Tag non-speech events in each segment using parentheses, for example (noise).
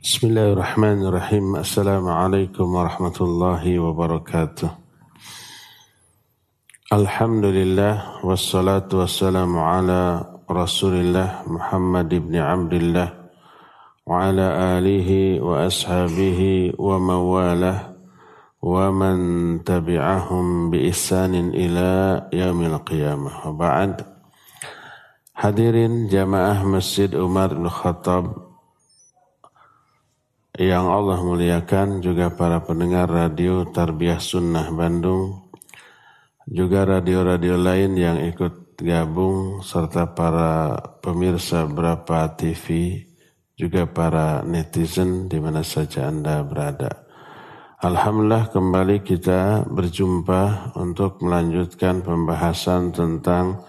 Bismillahirrahmanirrahim. Assalamualaikum warahmatullahi wabarakatuh. Alhamdulillah wassalatu wassalamu ala Rasulillah Muhammad ibn Abdullah wa ala alihi wa ashabihi wa mawalah wa man tabi'ahum bi ihsanin ila yaumil qiyamah. Wa ba'd. Hadirin jamaah Masjid Umar bin Khattab yang Allah muliakan juga para pendengar radio Tarbiyah Sunnah Bandung, juga radio-radio lain yang ikut gabung, serta para pemirsa berapa TV, juga para netizen di mana saja Anda berada. Alhamdulillah kembali kita berjumpa untuk melanjutkan pembahasan tentang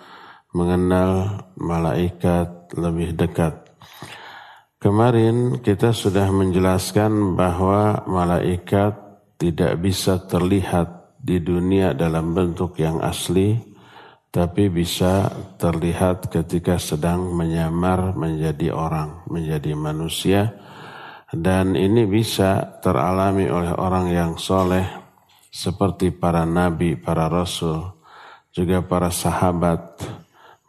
mengenal malaikat lebih dekat. Kemarin kita sudah menjelaskan bahwa malaikat tidak bisa terlihat di dunia dalam bentuk yang asli, tapi bisa terlihat ketika sedang menyamar menjadi orang, menjadi manusia, dan ini bisa teralami oleh orang yang soleh, seperti para nabi, para rasul, juga para sahabat,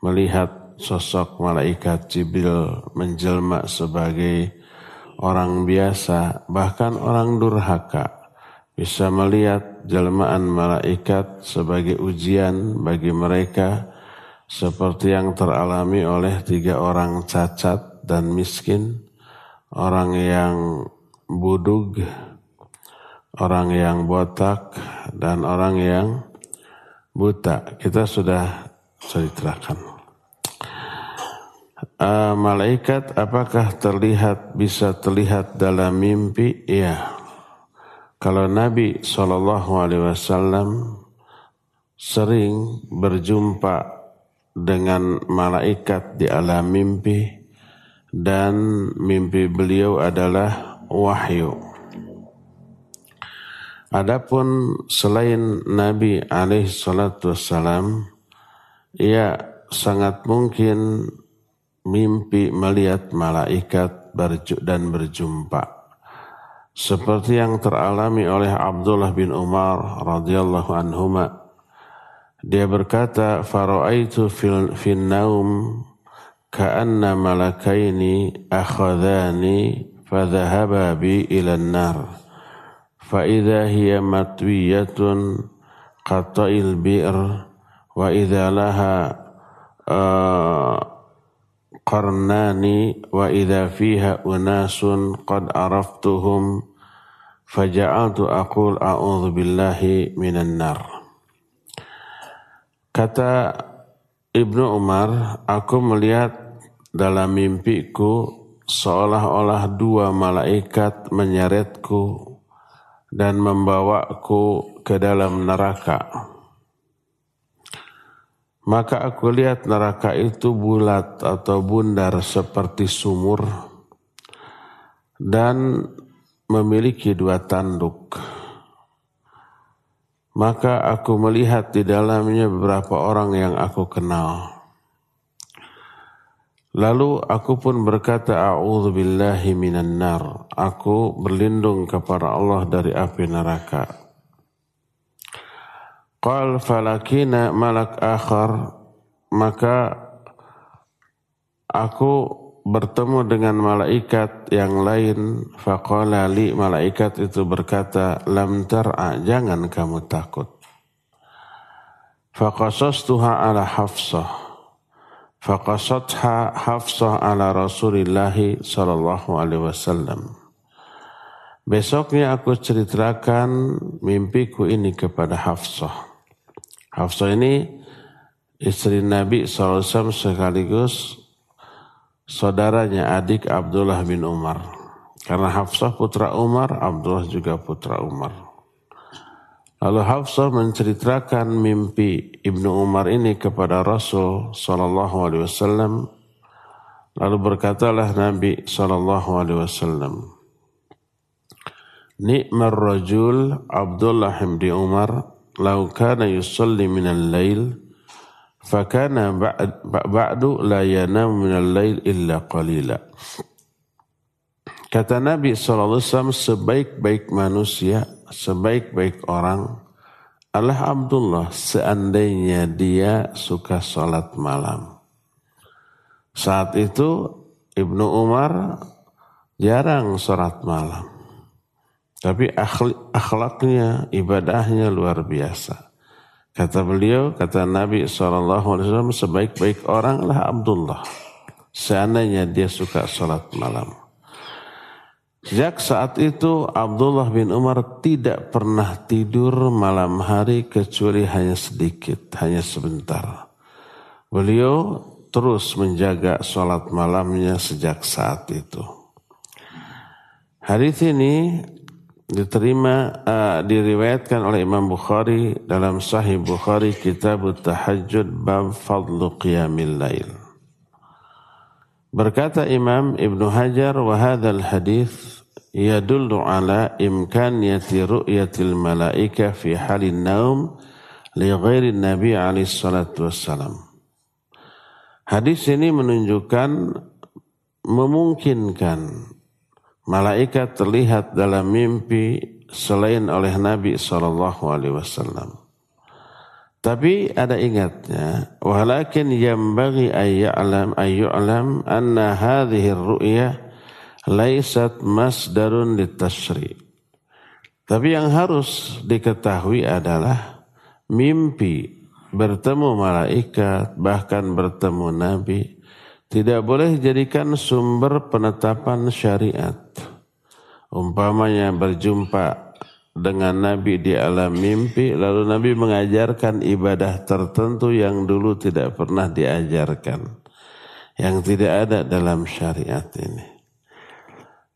melihat sosok malaikat Jibril menjelma sebagai orang biasa, bahkan orang durhaka bisa melihat jelmaan malaikat sebagai ujian bagi mereka seperti yang teralami oleh tiga orang cacat dan miskin, orang yang budug, orang yang botak, dan orang yang buta. Kita sudah ceritakan uh, malaikat apakah terlihat bisa terlihat dalam mimpi? Iya. Kalau Nabi Shallallahu Alaihi Wasallam sering berjumpa dengan malaikat di alam mimpi dan mimpi beliau adalah wahyu. Adapun selain Nabi alaihi salatu wassalam, ia sangat mungkin mimpi melihat malaikat dan berjumpa. Seperti yang teralami oleh Abdullah bin Umar radhiyallahu anhuma. Dia berkata, "Fara'aitu fil fin naum ka'anna malakaini akhadhani fadhahaba bi ila an-nar." Fa idza hiya matwiyatun qata'il bi'r wa idza laha uh, qarnani wa idza fiha unasun qad araftuhum faja'altu aqul a'udzu billahi minan nar. Kata Ibnu Umar aku melihat dalam mimpiku seolah-olah dua malaikat menyeretku dan membawaku ke dalam neraka maka aku lihat neraka itu bulat atau bundar seperti sumur dan memiliki dua tanduk. Maka aku melihat di dalamnya beberapa orang yang aku kenal. Lalu aku pun berkata, A'udhu nar. Aku berlindung kepada Allah dari api neraka. Qal falakina malak akhar. Maka aku bertemu dengan malaikat yang lain. Faqala li malaikat itu berkata lam tar'a jangan kamu takut faqasastuha ala hafsah. Faqasatha hafsah ala rasulillahi sallallahu alaihi wasallam. Besoknya aku ceritakan mimpiku ini kepada Hafsah Hafsah ini istri Nabi SAW sekaligus saudaranya adik Abdullah bin Umar. Karena Hafsah putra Umar, Abdullah juga putra Umar. Lalu Hafsah menceritakan mimpi Ibnu Umar ini kepada Rasul Sallallahu Alaihi Wasallam. Lalu berkatalah Nabi Sallallahu Alaihi Wasallam, Nikmar rajul Abdullah bin Umar lau kana yusalli minal lail fakana ba'du la yanamu minal lail illa qalila Kata Nabi SAW sebaik-baik manusia, sebaik-baik orang adalah Abdullah seandainya dia suka sholat malam. Saat itu Ibnu Umar jarang sholat malam. Tapi akhlaknya, ibadahnya luar biasa. Kata beliau, kata Nabi SAW, sebaik-baik orang adalah Abdullah. Seandainya dia suka sholat malam. Sejak saat itu Abdullah bin Umar tidak pernah tidur malam hari kecuali hanya sedikit, hanya sebentar. Beliau terus menjaga sholat malamnya sejak saat itu. Hadis ini diterima uh, diriwayatkan oleh Imam Bukhari dalam Sahih Bukhari Kitab Tahajud bab Fadlu Qiyamil Lail. Berkata Imam Ibnu Hajar wa hadzal hadis yadullu ala imkaniyati ru'yatil malaika fi halin naum li ghairi Nabi alaihi salatu wassalam. Hadis ini menunjukkan memungkinkan malaikat terlihat dalam mimpi selain oleh Nabi sallallahu alaihi wasallam. Tapi ada ingatnya, walakin bagi ayya'lam ayyu'lam anna hadhihi ru'yah laisat masdarun litashri. Tapi yang harus diketahui adalah mimpi bertemu malaikat bahkan bertemu nabi tidak boleh jadikan sumber penetapan syariat. Umpamanya berjumpa dengan Nabi di alam mimpi, lalu Nabi mengajarkan ibadah tertentu yang dulu tidak pernah diajarkan, yang tidak ada dalam syariat ini.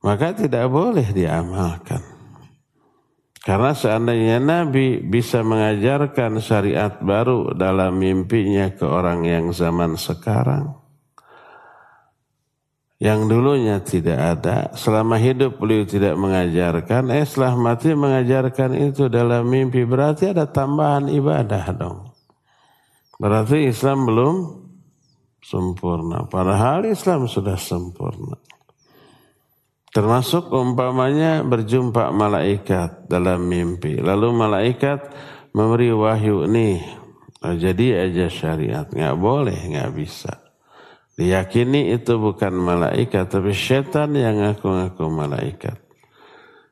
Maka tidak boleh diamalkan. Karena seandainya Nabi bisa mengajarkan syariat baru dalam mimpinya ke orang yang zaman sekarang, yang dulunya tidak ada, selama hidup beliau tidak mengajarkan, eh setelah mati mengajarkan itu dalam mimpi, berarti ada tambahan ibadah dong. Berarti Islam belum sempurna, padahal Islam sudah sempurna. Termasuk umpamanya berjumpa malaikat dalam mimpi, lalu malaikat memberi wahyu nih, jadi aja syariat, nggak boleh, nggak bisa. Diyakini itu bukan malaikat, tapi setan yang ngaku-ngaku malaikat.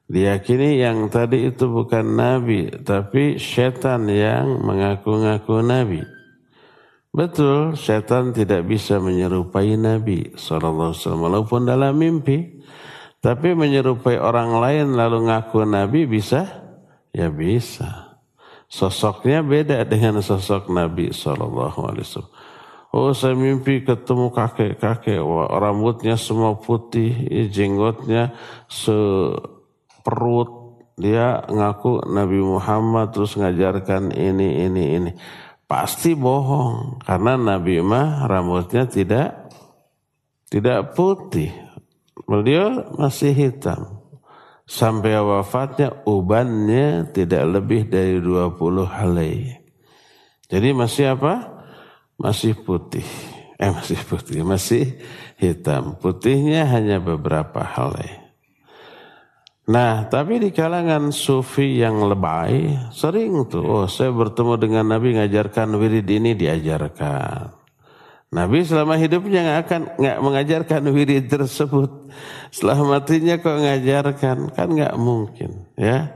Diyakini yang tadi itu bukan nabi, tapi setan yang mengaku-ngaku nabi. Betul, setan tidak bisa menyerupai Nabi SAW walaupun dalam mimpi. Tapi menyerupai orang lain lalu ngaku Nabi bisa? Ya bisa. Sosoknya beda dengan sosok Nabi SAW. Oh saya mimpi ketemu kakek-kakek, rambutnya semua putih, jenggotnya seperut. Dia ngaku Nabi Muhammad terus ngajarkan ini, ini, ini. Pasti bohong, karena Nabi mah rambutnya tidak tidak putih. Beliau masih hitam. Sampai wafatnya ubannya tidak lebih dari 20 helai. Jadi masih apa? Masih putih. Eh masih putih, masih hitam. Putihnya hanya beberapa helai. Nah, tapi di kalangan sufi yang lebay, sering tuh, oh saya bertemu dengan Nabi ngajarkan wirid ini diajarkan. Nabi selama hidupnya nggak akan nggak mengajarkan wirid tersebut. Setelah matinya kok ngajarkan, kan nggak mungkin, ya.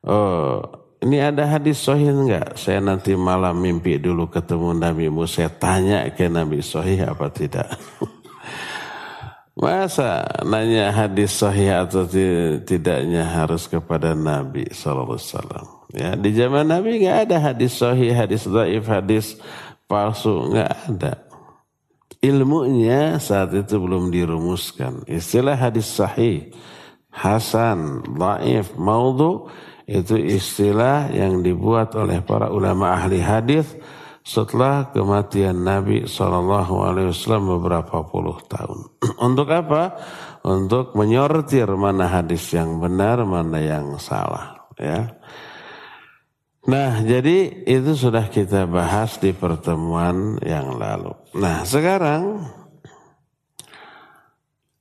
Oh, ini ada hadis sahih enggak? Saya nanti malam mimpi dulu ketemu Nabi Musa. Saya tanya ke Nabi sahih apa tidak. (laughs) Masa nanya hadis sahih atau tidaknya harus kepada Nabi SAW. Ya, di zaman Nabi enggak ada hadis sahih, hadis daif, hadis palsu. Enggak ada. Ilmunya saat itu belum dirumuskan. Istilah hadis sahih, hasan, daif, maudhu itu istilah yang dibuat oleh para ulama ahli hadis setelah kematian Nabi saw beberapa puluh tahun. (clears throat) Untuk apa? Untuk menyortir mana hadis yang benar, mana yang salah. Ya. Nah, jadi itu sudah kita bahas di pertemuan yang lalu. Nah, sekarang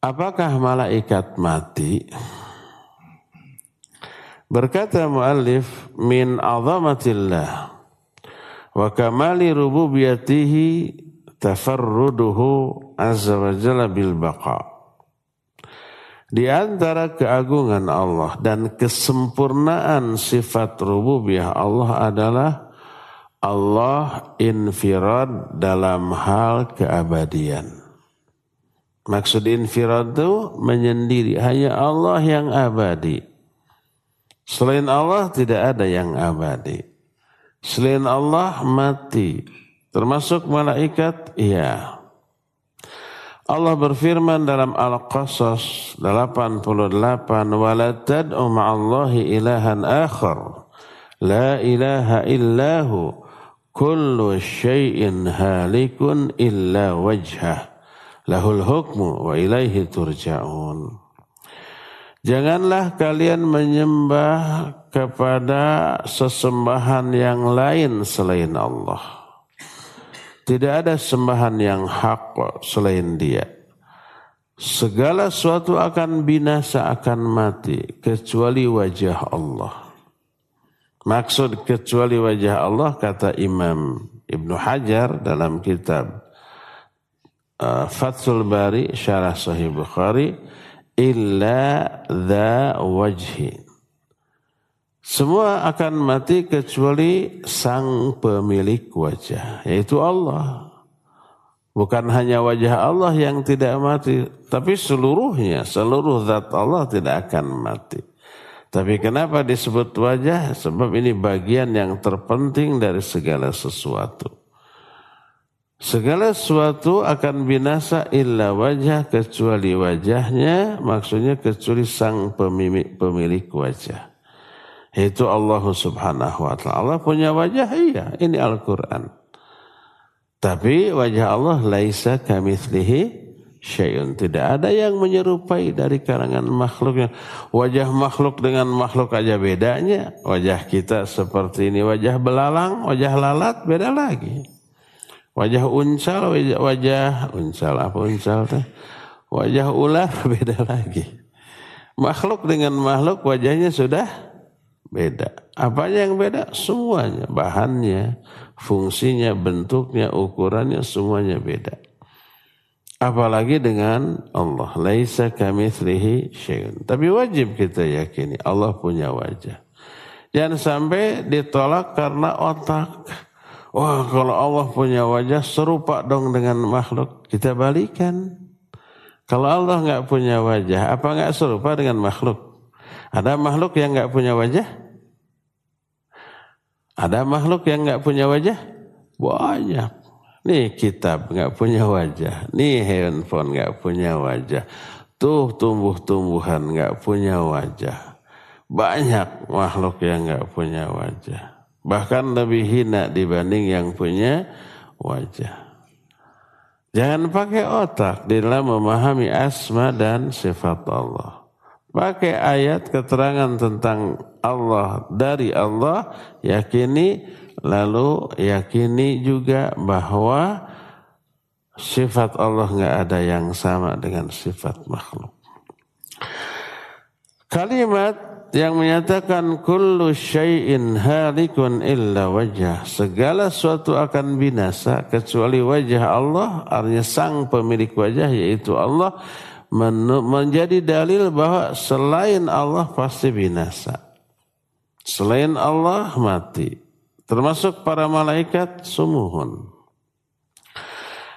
Apakah malaikat mati? Berkata muallif min azamatillah wa kamali rububiyatihi tafarruduhu azza wa jalla bil baqa. Di antara keagungan Allah dan kesempurnaan sifat rububiyah Allah adalah Allah infirad dalam hal keabadian. Maksud infirad itu menyendiri, hanya Allah yang abadi. Selain Allah tidak ada yang abadi. Selain Allah mati, termasuk malaikat, iya. Allah berfirman dalam Al-Qasas 88 wala tad'u ma'allahi ilahan akhar. La ilaha illahu. Kullu syai'in halikun illa wajhah. Lahul hukmu wa ilaihi turja'un Janganlah kalian menyembah kepada sesembahan yang lain selain Allah tidak ada sembahan yang hak selain dia. Segala sesuatu akan binasa, akan mati, kecuali wajah Allah. Maksud kecuali wajah Allah, kata Imam Ibnu Hajar dalam kitab uh, Fathul Bari, Syarah Sahih Bukhari, illa dha wajhi. Semua akan mati kecuali sang pemilik wajah, yaitu Allah. Bukan hanya wajah Allah yang tidak mati, tapi seluruhnya, seluruh zat Allah tidak akan mati. Tapi kenapa disebut wajah? Sebab ini bagian yang terpenting dari segala sesuatu. Segala sesuatu akan binasa illa wajah kecuali wajahnya, maksudnya kecuali sang pemilik, pemilik wajah. Itu Allah subhanahu wa ta'ala. Allah punya wajah, iya. Ini Al-Quran. Tapi wajah Allah laisa kamithlihi syai'un. Tidak ada yang menyerupai dari kalangan makhluknya. Wajah makhluk dengan makhluk aja bedanya. Wajah kita seperti ini. Wajah belalang, wajah lalat beda lagi. Wajah uncal, wajah, wajah uncal apa uncal teh? Wajah ular (laughs) beda lagi. Makhluk dengan makhluk wajahnya sudah beda. Apanya yang beda? Semuanya. Bahannya, fungsinya, bentuknya, ukurannya, semuanya beda. Apalagi dengan Allah. Laisa kamithlihi syai'un. Tapi wajib kita yakini Allah punya wajah. Jangan sampai ditolak karena otak. Wah kalau Allah punya wajah serupa dong dengan makhluk. Kita balikan. Kalau Allah nggak punya wajah, apa nggak serupa dengan makhluk? Ada makhluk yang nggak punya wajah? Ada makhluk yang nggak punya wajah? Banyak. Nih kitab nggak punya wajah. Nih handphone nggak punya wajah. Tuh tumbuh-tumbuhan nggak punya wajah. Banyak makhluk yang nggak punya wajah. Bahkan lebih hina dibanding yang punya wajah. Jangan pakai otak dalam memahami asma dan sifat Allah. Pakai ayat keterangan tentang Allah dari Allah, yakini lalu yakini juga bahwa sifat Allah nggak ada yang sama dengan sifat makhluk. Kalimat yang menyatakan kullu syai'in halikun illa wajah. Segala sesuatu akan binasa kecuali wajah Allah, artinya sang pemilik wajah yaitu Allah menjadi dalil bahwa selain Allah pasti binasa. Selain Allah mati. Termasuk para malaikat sumuhun.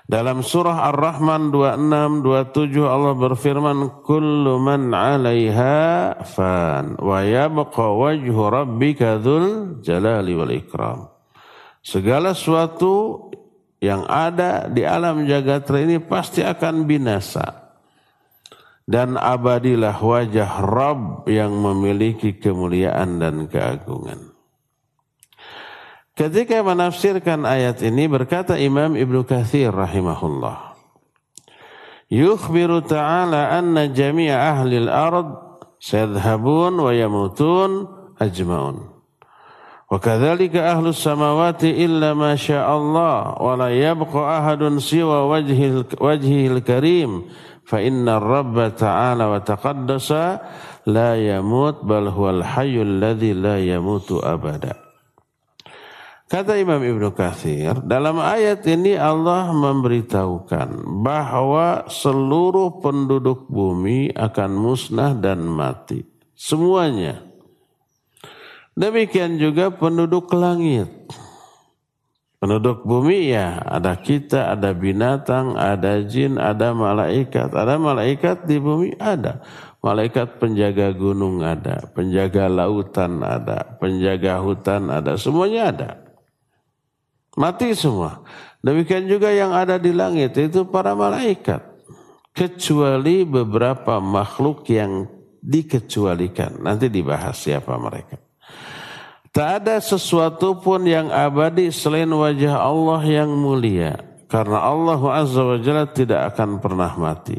Dalam surah Ar-Rahman 26 27 Allah berfirman kullu man 'alaiha fan wa yabqa wajhu rabbika dzul jalali wal ikram. Segala sesuatu yang ada di alam jagat ini pasti akan binasa dan abadilah wajah Rabb yang memiliki kemuliaan dan keagungan. Ketika menafsirkan ayat ini berkata Imam Ibnu Katsir rahimahullah. Yukhbiru ta'ala anna jami'a ahli al-ard sayadhhabun wa yamutun ajma'un. Wa kadzalika ahlu samawati illa ma syaa Allah wa la yabqa ahadun siwa wajhil wajhil karim fa inna ar-rabb ta'ala wa taqaddasa la yamut bal huwal hayyul ladzi la yamutu abada. Kata Imam Ibnu Katsir, dalam ayat ini Allah memberitahukan bahwa seluruh penduduk bumi akan musnah dan mati. Semuanya. Demikian juga penduduk langit. Penduduk bumi ya ada kita, ada binatang, ada jin, ada malaikat. Ada malaikat di bumi ada. Malaikat penjaga gunung ada, penjaga lautan ada, penjaga hutan ada, semuanya ada. Mati semua. Demikian juga yang ada di langit itu para malaikat. Kecuali beberapa makhluk yang dikecualikan. Nanti dibahas siapa mereka. Tak ada sesuatu pun yang abadi selain wajah Allah yang mulia. Karena Allah Azza wa Jalla tidak akan pernah mati.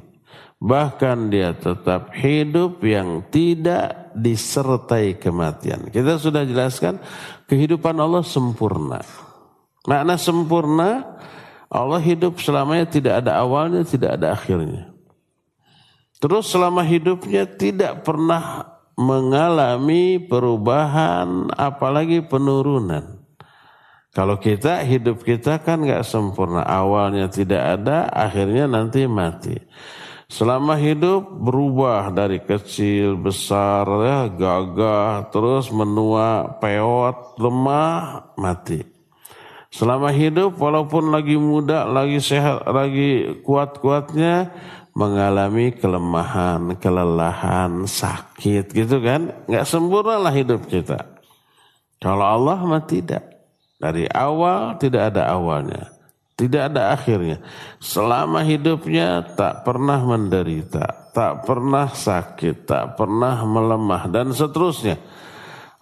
Bahkan dia tetap hidup yang tidak disertai kematian. Kita sudah jelaskan kehidupan Allah sempurna. Makna sempurna, Allah hidup selamanya tidak ada awalnya, tidak ada akhirnya. Terus selama hidupnya tidak pernah mengalami perubahan apalagi penurunan. Kalau kita hidup kita kan nggak sempurna, awalnya tidak ada, akhirnya nanti mati. Selama hidup berubah dari kecil, besar, ya, gagah, terus menua, peot, lemah, mati. Selama hidup walaupun lagi muda, lagi sehat, lagi kuat-kuatnya, mengalami kelemahan, kelelahan, sakit gitu kan. Nggak sempurna lah hidup kita. Kalau Allah mah tidak. Dari awal tidak ada awalnya. Tidak ada akhirnya. Selama hidupnya tak pernah menderita, tak pernah sakit, tak pernah melemah dan seterusnya.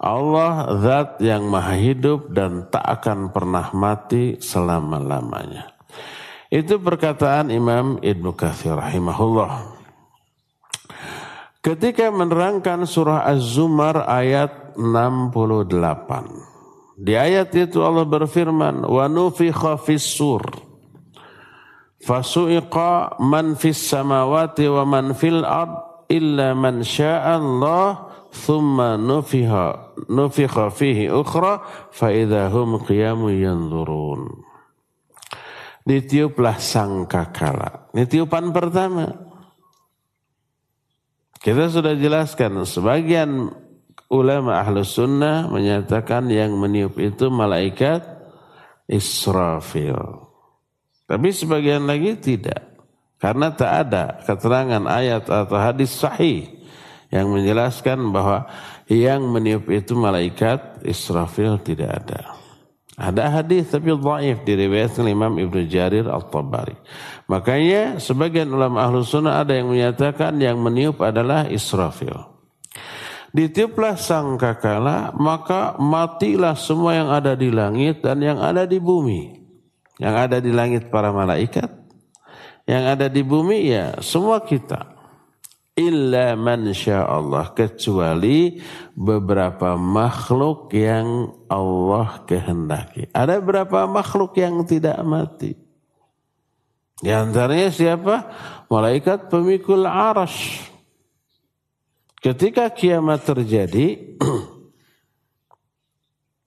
Allah zat yang maha hidup dan tak akan pernah mati selama-lamanya. Itu perkataan Imam Ibnu Katsir rahimahullah. Ketika menerangkan surah Az-Zumar ayat 68. Di ayat itu Allah berfirman, "Wa nufikha fis sur." Fasu'iqa man fis samawati wa man fil ard illa man syaa Allah thumma nufiha nufikha fihi ukhra fa idza hum qiyamun yanzurun ditiuplah sangkakala. Ini tiupan pertama. Kita sudah jelaskan sebagian ulama ahlus sunnah menyatakan yang meniup itu malaikat Israfil. Tapi sebagian lagi tidak. Karena tak ada keterangan ayat atau hadis sahih yang menjelaskan bahwa yang meniup itu malaikat Israfil tidak ada. Ada hadis tapi dhaif diriwayatkan Imam Ibnu Jarir Al-Tabari. Makanya sebagian ulama ahlu sunnah ada yang menyatakan yang meniup adalah Israfil. Ditiuplah sangkakala maka matilah semua yang ada di langit dan yang ada di bumi. Yang ada di langit para malaikat. Yang ada di bumi ya semua kita illa man Allah kecuali beberapa makhluk yang Allah kehendaki. Ada beberapa makhluk yang tidak mati. Di antaranya siapa? Malaikat pemikul aras. Ketika kiamat terjadi, (clears throat)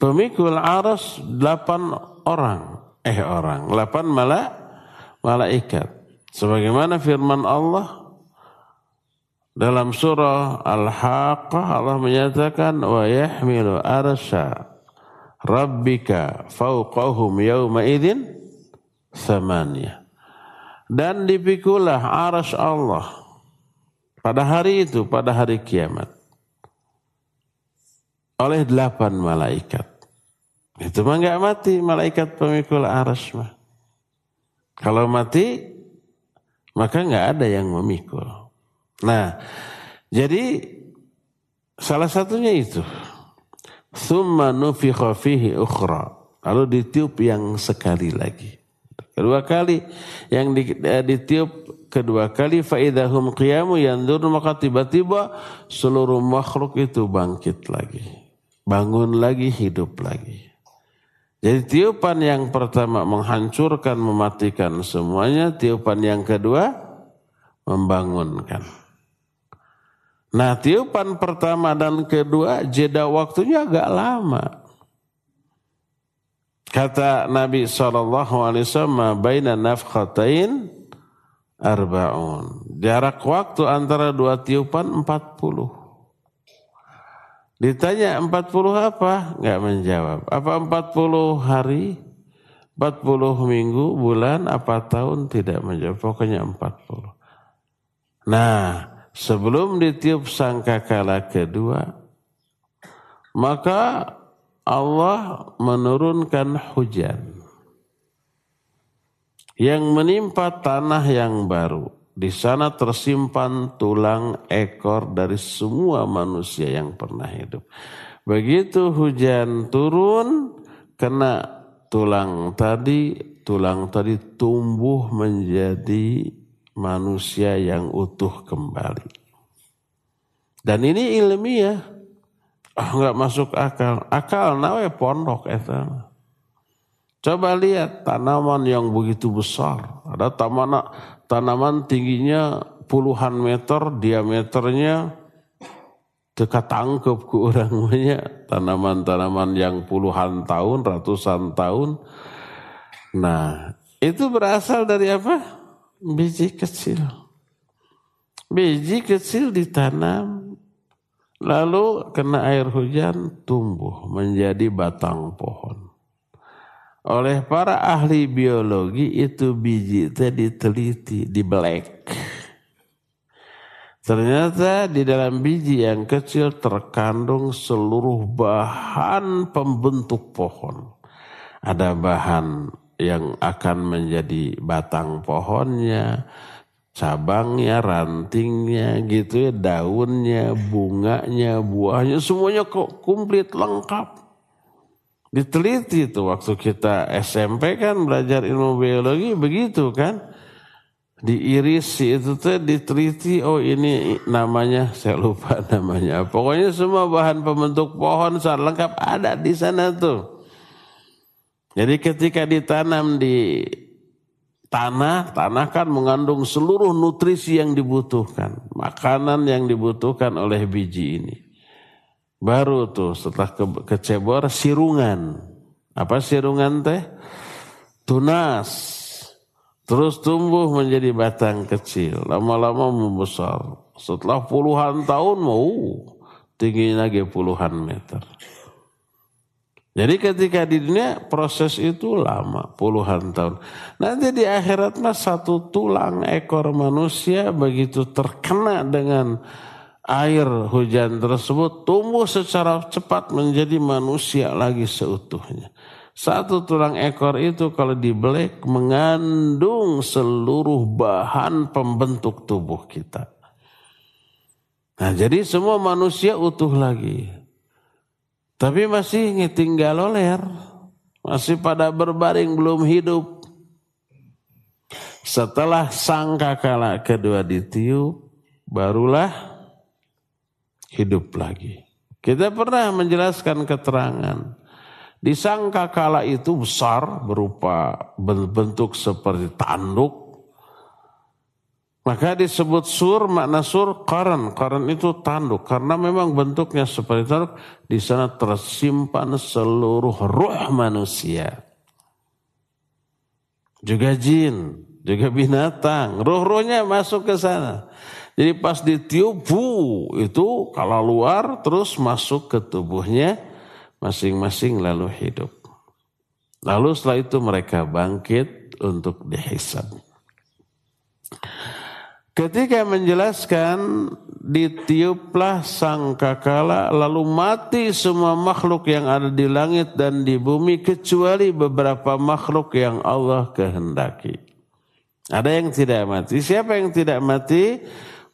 pemikul aras delapan orang, eh orang, delapan malaikat. Sebagaimana firman Allah, dalam surah Al-Haqqah Allah menyatakan wa yahmilu arsha rabbika fawqahum yawma idzin thamaniyah. Dan dipikulah aras Allah pada hari itu, pada hari kiamat. Oleh delapan malaikat. Itu mah nggak mati malaikat pemikul aras mah. Kalau mati, maka nggak ada yang memikul. Nah, jadi salah satunya itu. Thumma nufikha fihi ukhra. Lalu ditiup yang sekali lagi. Kedua kali yang eh, ditiup kedua kali faidahum qiyamu yandur maka tiba-tiba seluruh makhluk itu bangkit lagi. Bangun lagi, hidup lagi. Jadi tiupan yang pertama menghancurkan, mematikan semuanya. Tiupan yang kedua membangunkan. Nah tiupan pertama dan kedua jeda waktunya agak lama. Kata Nabi SAW, baina nafkhatain arba'un. Jarak waktu antara dua tiupan 40. Ditanya 40 apa? Enggak menjawab. Apa 40 hari? 40 minggu, bulan, apa tahun? Tidak menjawab. Pokoknya 40. Nah, sebelum ditiup sangkakala kedua, maka Allah menurunkan hujan yang menimpa tanah yang baru. Di sana tersimpan tulang ekor dari semua manusia yang pernah hidup. Begitu hujan turun, kena tulang tadi, tulang tadi tumbuh menjadi manusia yang utuh kembali. Dan ini ilmiah. Ah, nggak masuk akal. Akal nawe pondok itu. Coba lihat tanaman yang begitu besar. Ada tanaman tanaman tingginya puluhan meter, diameternya dekat tangkep ke orang banyak. Tanaman-tanaman yang puluhan tahun, ratusan tahun. Nah, itu berasal dari apa? Biji kecil. Biji kecil ditanam, lalu kena air hujan tumbuh menjadi batang pohon. Oleh para ahli biologi itu biji itu diteliti, dibelek. Ternyata di dalam biji yang kecil terkandung seluruh bahan pembentuk pohon. Ada bahan yang akan menjadi batang pohonnya, cabangnya, rantingnya, gitu ya, daunnya, bunganya, buahnya, semuanya kok komplit lengkap. Diteliti itu waktu kita SMP kan belajar ilmu biologi begitu kan. Diiris itu tuh diteliti, oh ini namanya, saya lupa (laughs) namanya. Pokoknya semua bahan pembentuk pohon saat lengkap ada di sana tuh. Jadi ketika ditanam di tanah, tanah kan mengandung seluruh nutrisi yang dibutuhkan. Makanan yang dibutuhkan oleh biji ini. Baru tuh setelah ke, kecebor sirungan. Apa sirungan teh? Tunas. Terus tumbuh menjadi batang kecil. Lama-lama membesar. Setelah puluhan tahun mau tingginya lagi puluhan meter. Jadi ketika di dunia proses itu lama, puluhan tahun. Nanti di akhirat mas satu tulang ekor manusia begitu terkena dengan air hujan tersebut tumbuh secara cepat menjadi manusia lagi seutuhnya. Satu tulang ekor itu kalau dibelek mengandung seluruh bahan pembentuk tubuh kita. Nah jadi semua manusia utuh lagi. Tapi masih tinggal loler. Masih pada berbaring belum hidup. Setelah sangkakala kedua ditiup, barulah hidup lagi. Kita pernah menjelaskan keterangan. Di sangkakala itu besar berupa bentuk seperti tanduk maka disebut sur, makna sur, karan. Karan itu tanduk. Karena memang bentuknya seperti tanduk. Di sana tersimpan seluruh ruh manusia. Juga jin, juga binatang. Ruh-ruhnya masuk ke sana. Jadi pas ditiup, bu, itu kalau luar terus masuk ke tubuhnya masing-masing lalu hidup. Lalu setelah itu mereka bangkit untuk dihisab. Ketika menjelaskan ditiuplah sang kakala lalu mati semua makhluk yang ada di langit dan di bumi kecuali beberapa makhluk yang Allah kehendaki. Ada yang tidak mati. Siapa yang tidak mati?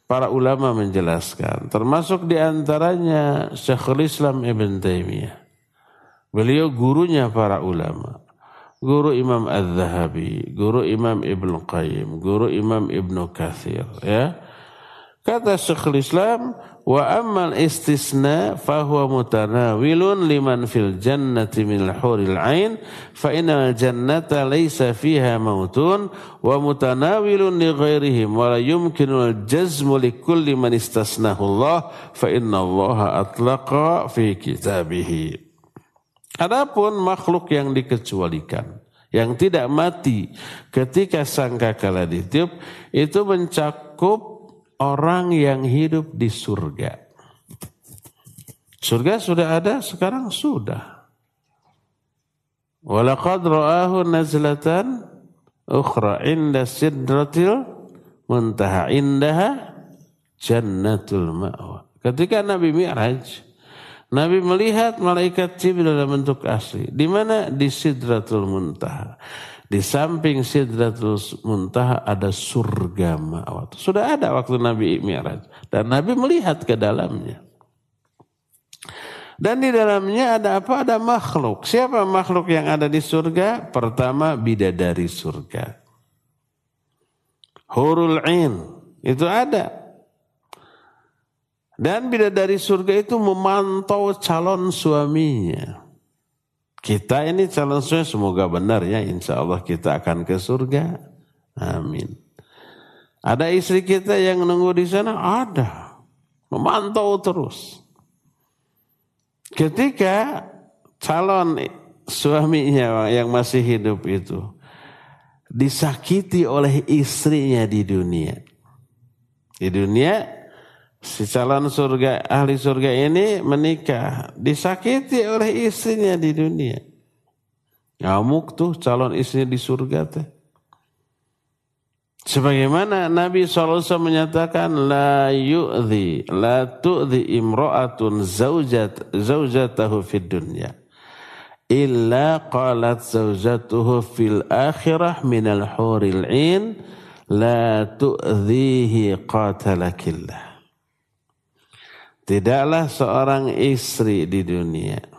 Para ulama menjelaskan. Termasuk di antaranya Syekhul Islam Ibn Taimiyah. Beliau gurunya para ulama guru Imam Az-Zahabi, guru Imam Ibn Qayyim, guru Imam Ibn Kathir, ya. Kata Syekhul Islam, wa ammal istisna fahuwa mutanawilun liman fil jannati min huril ain fa innal jannata laysa fiha mautun wa mutanawilun li ghairihim wa la yumkinu al jazmu li kulli man istasnahu Allah fa inna Allah atlaqa fi kitabih. Adapun makhluk yang dikecualikan yang tidak mati ketika sangkakala ditiup itu mencakup orang yang hidup di surga. Surga sudah ada, sekarang sudah. Walaqad ra'ahu nazlatan ukhra inda sidratil muntaha indaha jannatul ma'wa. Ketika Nabi Mi'raj, Nabi melihat malaikat Jibril dalam bentuk asli. Di mana? Di Sidratul Muntaha. Di samping Sidratul Muntaha ada surga ma'wat. Sudah ada waktu Nabi Mi'raj. Dan Nabi melihat ke dalamnya. Dan di dalamnya ada apa? Ada makhluk. Siapa makhluk yang ada di surga? Pertama bidadari surga. Hurul Ain. Itu ada. Dan bidadari surga itu memantau calon suaminya. Kita ini calon suami semoga benar ya insya Allah kita akan ke surga. Amin. Ada istri kita yang nunggu di sana? Ada. Memantau terus. Ketika calon suaminya yang masih hidup itu disakiti oleh istrinya di dunia. Di dunia si calon surga ahli surga ini menikah disakiti oleh istrinya di dunia. Ngamuk tuh calon istrinya di surga teh. Sebagaimana Nabi SAW menyatakan la yu'zi la tu'zi imra'atun zaujat zaujatahu fid dunya. Illa qalat zaujatuhu fil akhirah minal huril in la tu'zihi qatalakillah Tidaklah seorang istri di dunia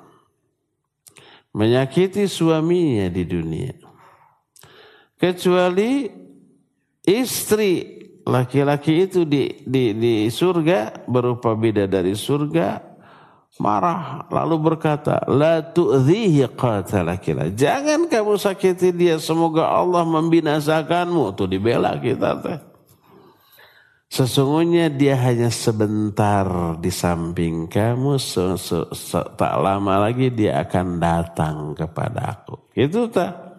menyakiti suaminya di dunia. Kecuali istri laki-laki itu di, di, di surga berupa bidadari surga marah lalu berkata la tu'dhihi qatalakila jangan kamu sakiti dia semoga Allah membinasakanmu. Tuh dibela kita teh Sesungguhnya dia hanya sebentar di samping kamu, se -se -se tak lama lagi dia akan datang kepada aku. Itu tak.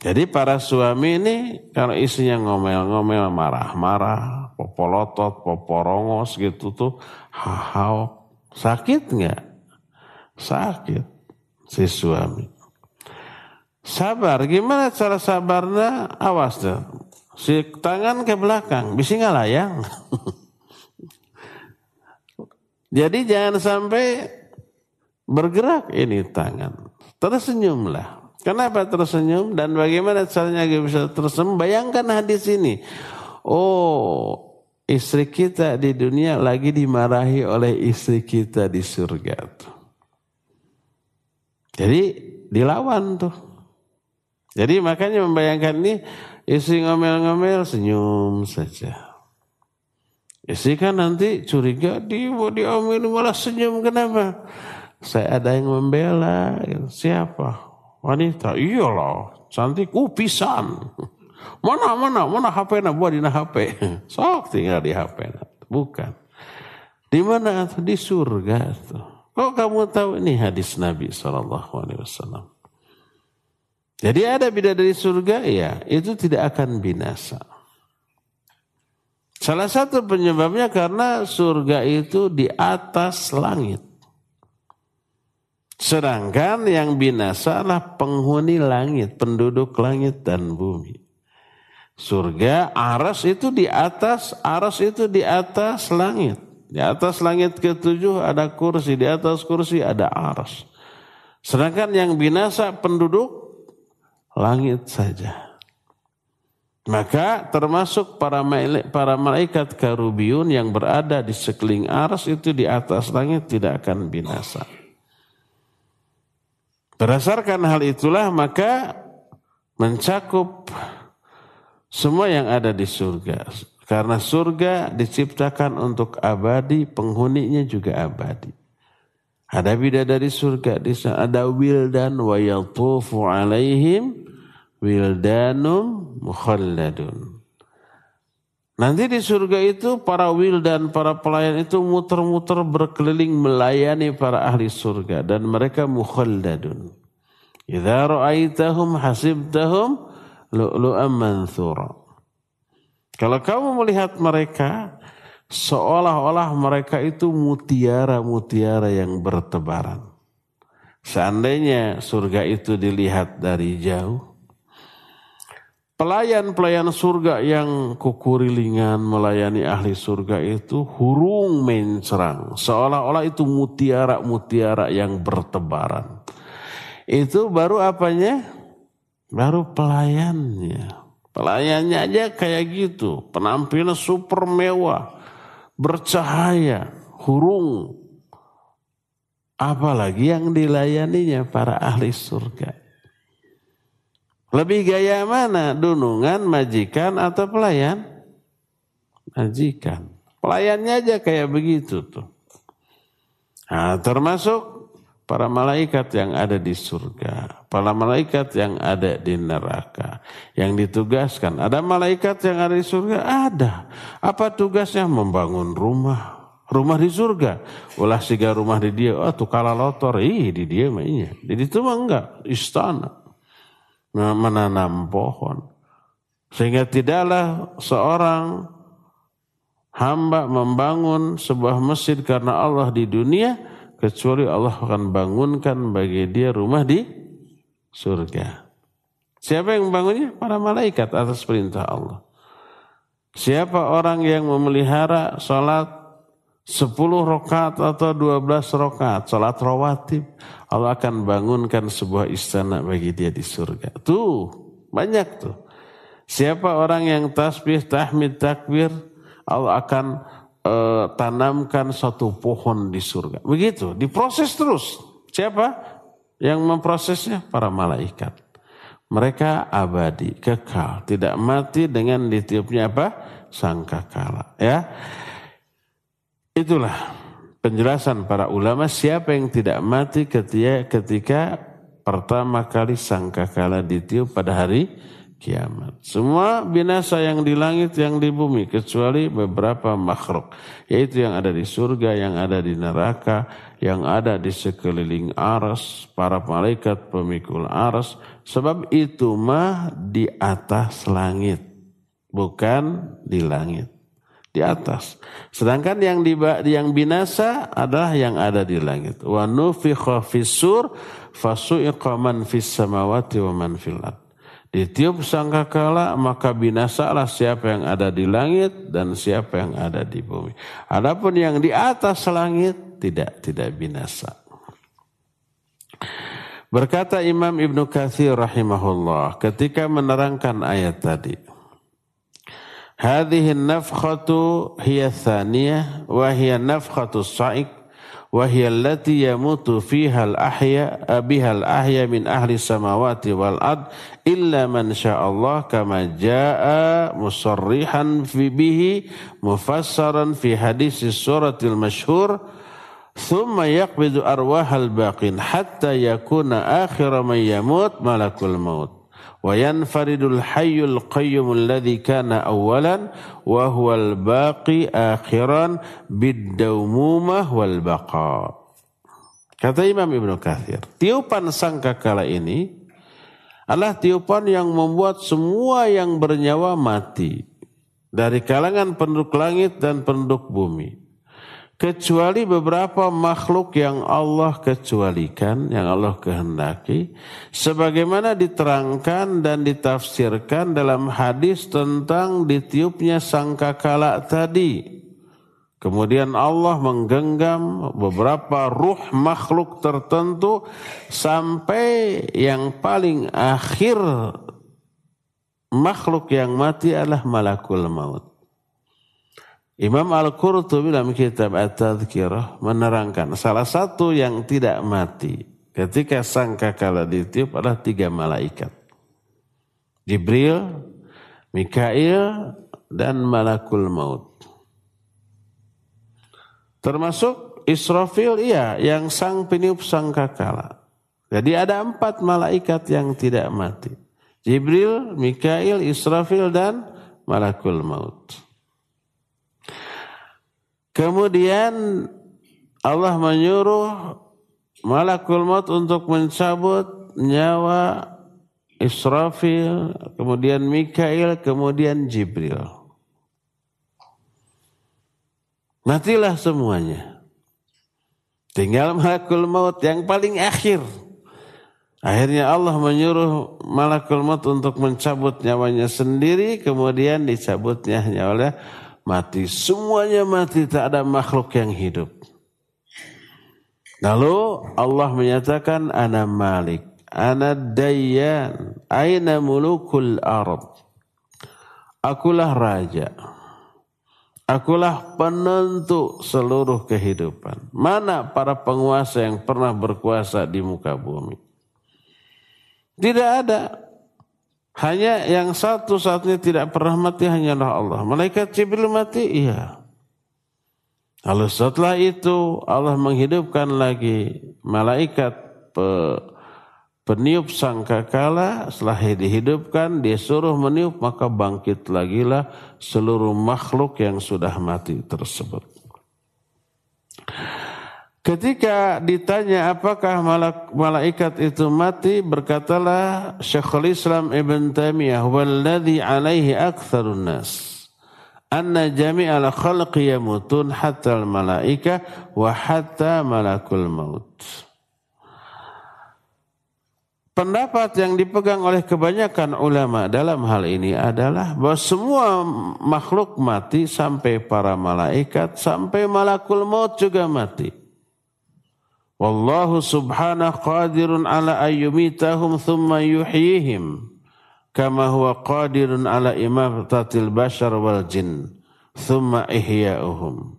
Jadi para suami ini kalau isinya ngomel-ngomel, marah-marah, popolotot, poporongos gitu tuh, hahau, sakit nggak? Sakit si suami. Sabar, gimana cara sabarnya? Awas deh Si tangan ke belakang, bisa nggak layang. (laughs) Jadi jangan sampai bergerak ini tangan. Tersenyumlah. Kenapa tersenyum dan bagaimana caranya bisa tersenyum? Bayangkan hadis ini. Oh, istri kita di dunia lagi dimarahi oleh istri kita di surga. Jadi dilawan tuh. Jadi makanya membayangkan ini Istri ngomel-ngomel senyum saja. Istri kan nanti curiga di diomel malah senyum kenapa? Saya ada yang membela. Siapa? Wanita. Iyalah, cantik upisan. (laughs) Mana mana mana HP na buat di HP. (laughs) Sok tinggal di HP. Bukan. Di mana? Di surga. Kok kamu tahu ini hadis Nabi Wasallam? Jadi ada bidadari surga ya, itu tidak akan binasa. Salah satu penyebabnya karena surga itu di atas langit. Sedangkan yang binasa adalah penghuni langit, penduduk langit dan bumi. Surga, aras itu di atas, aras itu di atas langit. Di atas langit ketujuh ada kursi, di atas kursi ada aras. Sedangkan yang binasa penduduk langit saja. Maka termasuk para para malaikat karubiun yang berada di sekeliling aras itu di atas langit tidak akan binasa. Berdasarkan hal itulah maka mencakup semua yang ada di surga. Karena surga diciptakan untuk abadi, penghuninya juga abadi. Ada bidadari surga di sana ada wildan wa yatufu alaihim wildanum mukhalladun. Nanti di surga itu para wildan, para pelayan itu muter-muter berkeliling melayani para ahli surga dan mereka mukhalladun. Idza ra'aitahum hasibtahum lu'lu'an manthura. Kalau kamu melihat mereka, seolah-olah mereka itu mutiara-mutiara yang bertebaran. Seandainya surga itu dilihat dari jauh, pelayan-pelayan surga yang kukurilingan melayani ahli surga itu hurung mencerang. Seolah-olah itu mutiara-mutiara yang bertebaran. Itu baru apanya? Baru pelayannya. Pelayannya aja kayak gitu, penampilan super mewah, bercahaya, hurung. Apalagi yang dilayaninya para ahli surga. Lebih gaya mana? Dunungan, majikan, atau pelayan? Majikan. Pelayannya aja kayak begitu tuh. Nah, termasuk para malaikat yang ada di surga, para malaikat yang ada di neraka, yang ditugaskan. Ada malaikat yang ada di surga? Ada. Apa tugasnya? Membangun rumah. Rumah di surga. Ulah siga rumah di dia. Oh tuh kalah lotor. Ih di dia mah iya. Di itu mah enggak. Istana. Menanam pohon. Sehingga tidaklah seorang hamba membangun sebuah masjid karena Allah di dunia kecuali Allah akan bangunkan bagi dia rumah di surga. Siapa yang membangunnya? Para malaikat atas perintah Allah. Siapa orang yang memelihara salat 10 rakaat atau 12 rakaat, salat rawatib, Allah akan bangunkan sebuah istana bagi dia di surga. Tuh, banyak tuh. Siapa orang yang tasbih, tahmid, takbir, Allah akan uh, tanamkan satu pohon di surga. Begitu, diproses terus. Siapa yang memprosesnya? Para malaikat. Mereka abadi, kekal, tidak mati dengan ditiupnya apa? Sangkakala. Ya, itulah penjelasan para ulama siapa yang tidak mati ketika, ketika pertama kali sangkakala ditiup pada hari kiamat. Semua binasa yang di langit, yang di bumi, kecuali beberapa makhluk. Yaitu yang ada di surga, yang ada di neraka, yang ada di sekeliling aras, para malaikat pemikul aras. Sebab itu mah di atas langit, bukan di langit. Di atas. Sedangkan yang di, yang binasa adalah yang ada di langit. Wa nufikha fis-sur fasu'iqa man fis samawati wa man fil. Ditiup sangkakala maka binasalah siapa yang ada di langit dan siapa yang ada di bumi. Adapun yang di atas langit tidak tidak binasa. Berkata Imam Ibnu Katsir rahimahullah ketika menerangkan ayat tadi. Nafkhatu hiya thaniyah wa hiya nafkhatu sa'iq وهي التي يموت فيها الأحياء بها الأحياء من أهل السماوات والأرض إلا من شاء الله كما جاء مصرحا في به مفسرا في حديث السورة المشهور ثم يقبض أرواح الباقين حتى يكون آخر من يموت ملك الموت. wa yanfaridul hayyul الذي كان kana awwalan wa huwal baqi akhiran wal baqa kata Imam Ibnu Katsir tiupan sangkakala ini adalah tiupan yang membuat semua yang bernyawa mati dari kalangan penduduk langit dan penduduk bumi kecuali beberapa makhluk yang Allah kecualikan, yang Allah kehendaki, sebagaimana diterangkan dan ditafsirkan dalam hadis tentang ditiupnya sangkakala tadi. Kemudian Allah menggenggam beberapa ruh makhluk tertentu sampai yang paling akhir makhluk yang mati adalah malakul maut. Imam Al-Qurtubi dalam kitab At-Tadhkirah menerangkan salah satu yang tidak mati ketika sangka kala ditiup adalah tiga malaikat. Jibril, Mikail, dan malakul maut. Termasuk Israfil iya yang sang peniup sangkakala. Jadi ada empat malaikat yang tidak mati. Jibril, Mikail, Israfil dan malakul maut. Kemudian Allah menyuruh malakul maut untuk mencabut nyawa Israfil, kemudian Mikail, kemudian Jibril. Matilah semuanya. Tinggal malakul maut yang paling akhir. Akhirnya Allah menyuruh malakul maut untuk mencabut nyawanya sendiri, kemudian dicabutnya nyawa mati. Semuanya mati, tak ada makhluk yang hidup. Lalu Allah menyatakan ana malik, ana dayyan, aina mulukul arab. Akulah raja. Akulah penentu seluruh kehidupan. Mana para penguasa yang pernah berkuasa di muka bumi? Tidak ada. Hanya yang satu-satunya tidak pernah mati hanyalah Allah. Malaikat Jibril mati, iya. Lalu setelah itu Allah menghidupkan lagi malaikat pe, peniup sangkakala setelah dihidupkan dia suruh meniup maka bangkit lagi lah seluruh makhluk yang sudah mati tersebut. Ketika ditanya apakah malaikat itu mati berkatalah Syekhul Islam Ibn Taimiyah walladhi alaihi aktsarun nas anna jami'al khalqi yamutun hatta al malaika wa hatta malakul maut. Pendapat yang dipegang oleh kebanyakan ulama dalam hal ini adalah bahwa semua makhluk mati sampai para malaikat sampai malakul maut juga mati. Wallahu subhanahu qadirun ala ayyumitahum thumma yuhyihim kama huwa qadirun ala imatatil bashar wal jin thumma ihya'uhum.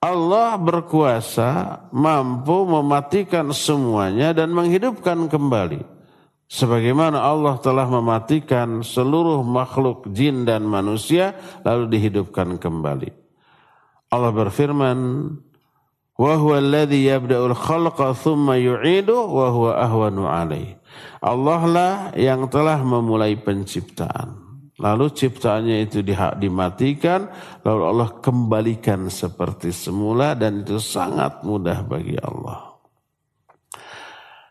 Allah berkuasa mampu mematikan semuanya dan menghidupkan kembali. Sebagaimana Allah telah mematikan seluruh makhluk jin dan manusia lalu dihidupkan kembali. Allah berfirman Allah lah yang telah memulai penciptaan. Lalu ciptaannya itu dimatikan, lalu Allah kembalikan seperti semula dan itu sangat mudah bagi Allah.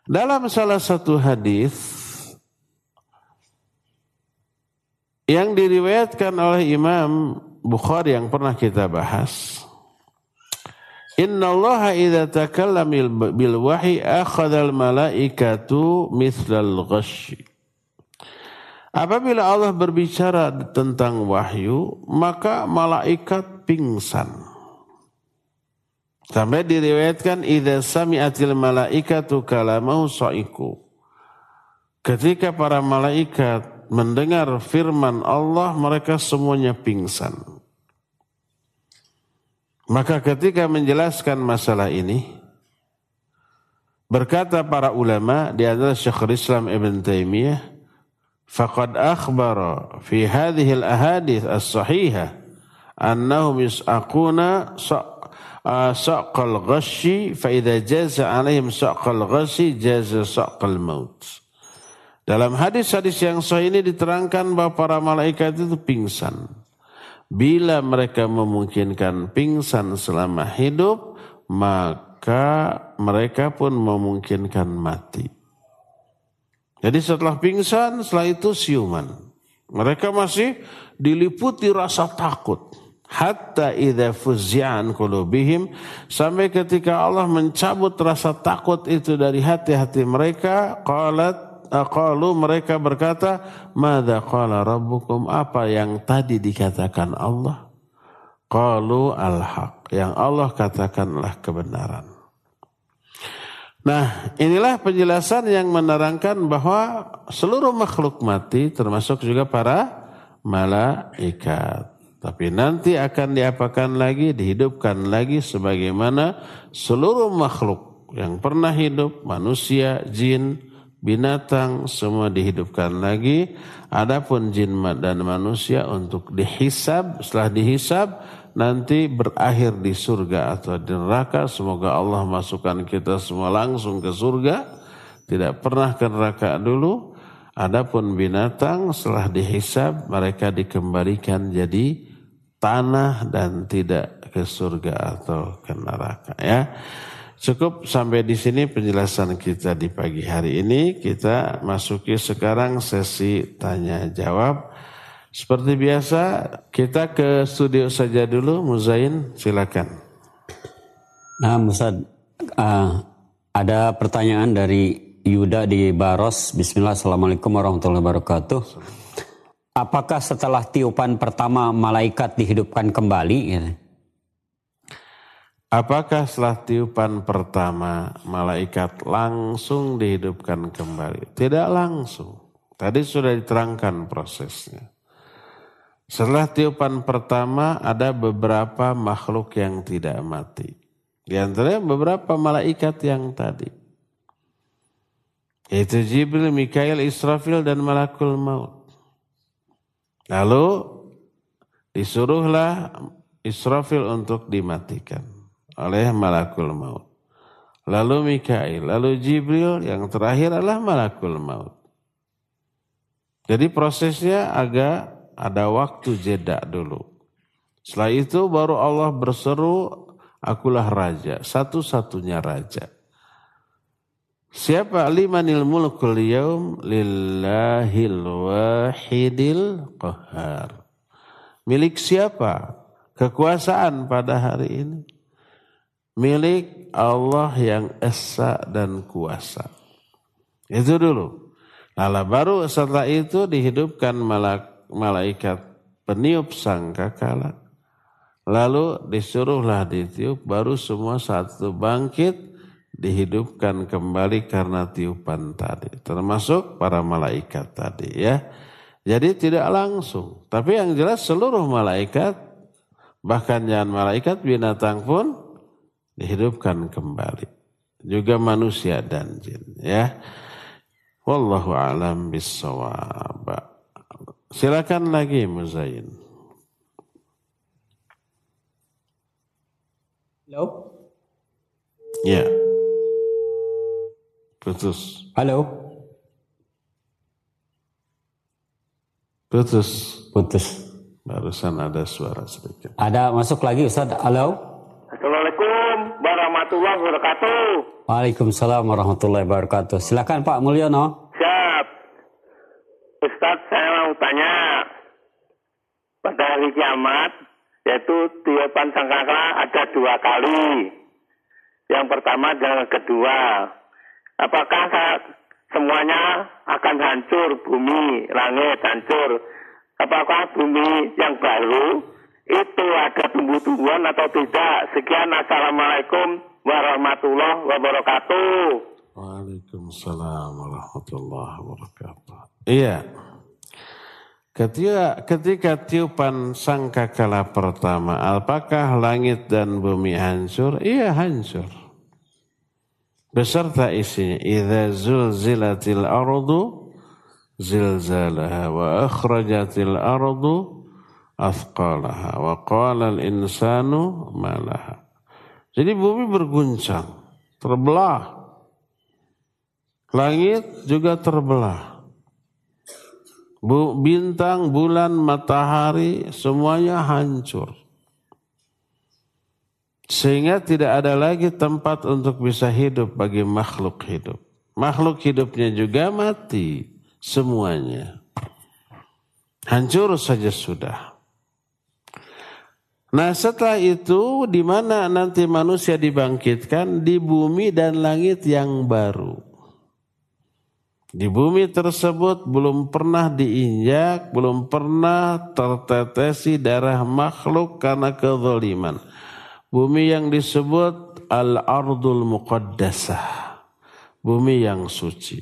Dalam salah satu hadis yang diriwayatkan oleh Imam Bukhari yang pernah kita bahas, Inna Allah idha takallam bil wahi akhadal malaikatu mithlal ghashi. Apabila Allah berbicara tentang wahyu, maka malaikat pingsan. Sampai diriwayatkan idza sami'atil malaikatu kalamahu sa'iku. Ketika para malaikat mendengar firman Allah, mereka semuanya pingsan. Maka ketika menjelaskan masalah ini, berkata para ulama di antara Syekhul Islam Ibn Taimiyah, faqad akhbara fi hadhihi al-ahadith as-sahihah annahum yus'aquna saqal ghashi fa idza jaza alaihim saqal ghashi jaza saqal maut. Dalam hadis-hadis yang sahih ini diterangkan bahwa para malaikat itu pingsan. Bila mereka memungkinkan pingsan selama hidup, maka mereka pun memungkinkan mati. Jadi setelah pingsan, setelah itu siuman. Mereka masih diliputi rasa takut. Hatta idha fuzzi'an kulubihim. Sampai ketika Allah mencabut rasa takut itu dari hati-hati mereka. Qalat Qalu mereka berkata, "Mada qala rabbukum?" Apa yang tadi dikatakan Allah? Qalu al-haq. Yang Allah katakanlah kebenaran. Nah, inilah penjelasan yang menerangkan bahwa seluruh makhluk mati termasuk juga para malaikat. Tapi nanti akan diapakan lagi, dihidupkan lagi sebagaimana seluruh makhluk yang pernah hidup, manusia, jin, binatang semua dihidupkan lagi. Adapun jin dan manusia untuk dihisab, setelah dihisab nanti berakhir di surga atau di neraka. Semoga Allah masukkan kita semua langsung ke surga. Tidak pernah ke neraka dulu. Adapun binatang setelah dihisab mereka dikembalikan jadi tanah dan tidak ke surga atau ke neraka ya. Cukup sampai di sini penjelasan kita di pagi hari ini. Kita masuki sekarang sesi tanya jawab. Seperti biasa, kita ke studio saja dulu. Muzain, silakan. Nah, Ustaz, uh, ada pertanyaan dari Yuda di Baros. Bismillah, Assalamualaikum warahmatullahi wabarakatuh. Apakah setelah tiupan pertama malaikat dihidupkan kembali? Apakah setelah tiupan pertama malaikat langsung dihidupkan kembali? Tidak langsung. Tadi sudah diterangkan prosesnya. Setelah tiupan pertama ada beberapa makhluk yang tidak mati. Di antaranya beberapa malaikat yang tadi. Yaitu Jibril, Mikail, Israfil dan Malakul Maut. Lalu disuruhlah Israfil untuk dimatikan oleh malakul maut. Lalu Mikail, lalu Jibril, yang terakhir adalah malakul maut. Jadi prosesnya agak ada waktu jeda dulu. Setelah itu baru Allah berseru, akulah raja, satu-satunya raja. Siapa limanil mulkul yaum lillahil wahidil qahar. Milik siapa kekuasaan pada hari ini? Milik Allah yang esa dan kuasa. Itu dulu. Lalu baru setelah itu dihidupkan malaikat peniup sangkakala. Lalu disuruhlah ditiup, baru semua satu bangkit dihidupkan kembali karena tiupan tadi. Termasuk para malaikat tadi ya. Jadi tidak langsung. Tapi yang jelas seluruh malaikat, bahkan jangan malaikat, binatang pun dihidupkan kembali. Juga manusia dan jin ya. Wallahu alam bisawab. Silakan lagi Muzain. Halo. Ya. Putus. Halo. Putus. Putus. Barusan ada suara sedikit. Ada masuk lagi Ustaz. Halo. Warahmatullahi wabarakatuh. Waalaikumsalam warahmatullahi wabarakatuh. Silakan Pak Mulyono. Siap. Ustadz saya mau tanya. Pada hari kiamat, yaitu tiupan sangkakala ada dua kali. Yang pertama dan yang kedua. Apakah semuanya akan hancur, bumi, langit hancur. Apakah bumi yang baru itu ada tumbuh-tumbuhan atau tidak. Sekian Assalamualaikum warahmatullahi wabarakatuh. Waalaikumsalam warahmatullahi wabarakatuh. Iya. Ketika, ketika tiupan sangkakala pertama, apakah langit dan bumi hancur? Iya hancur. Beserta isinya. Iza zulzilatil ardu zilzalaha wa akhrajatil ardu athqalaha wa qala al-insanu malaha. Jadi bumi berguncang, terbelah. Langit juga terbelah. Bintang, bulan, matahari semuanya hancur. Sehingga tidak ada lagi tempat untuk bisa hidup bagi makhluk hidup. Makhluk hidupnya juga mati semuanya. Hancur saja sudah. Nah setelah itu di mana nanti manusia dibangkitkan di bumi dan langit yang baru. Di bumi tersebut belum pernah diinjak, belum pernah tertetesi darah makhluk karena kezaliman. Bumi yang disebut al-ardul muqaddasah. Bumi yang suci.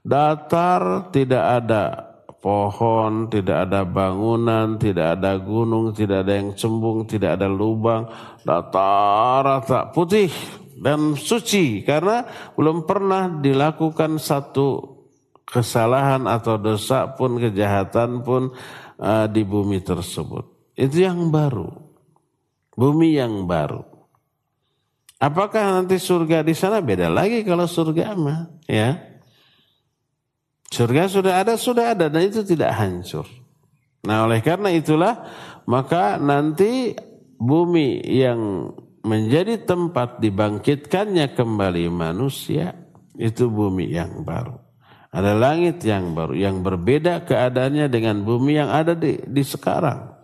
Datar tidak ada pohon, tidak ada bangunan, tidak ada gunung, tidak ada yang cembung, tidak ada lubang, datar rata putih, dan suci karena belum pernah dilakukan satu kesalahan atau dosa pun kejahatan pun uh, di bumi tersebut. Itu yang baru. Bumi yang baru. Apakah nanti surga di sana beda lagi kalau surga mah, ya? Surga sudah ada, sudah ada dan itu tidak hancur. Nah, oleh karena itulah maka nanti bumi yang menjadi tempat dibangkitkannya kembali manusia itu bumi yang baru. Ada langit yang baru yang berbeda keadaannya dengan bumi yang ada di, di sekarang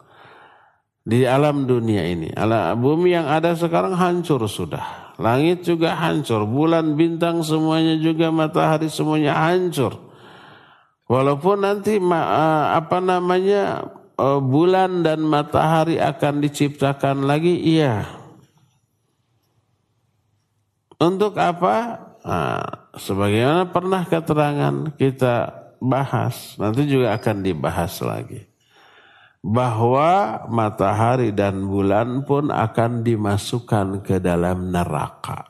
di alam dunia ini. Alam, bumi yang ada sekarang hancur sudah. Langit juga hancur, bulan, bintang semuanya juga matahari semuanya hancur. Walaupun nanti apa namanya bulan dan matahari akan diciptakan lagi, iya. Untuk apa? Nah, sebagaimana pernah keterangan kita bahas, nanti juga akan dibahas lagi bahwa matahari dan bulan pun akan dimasukkan ke dalam neraka.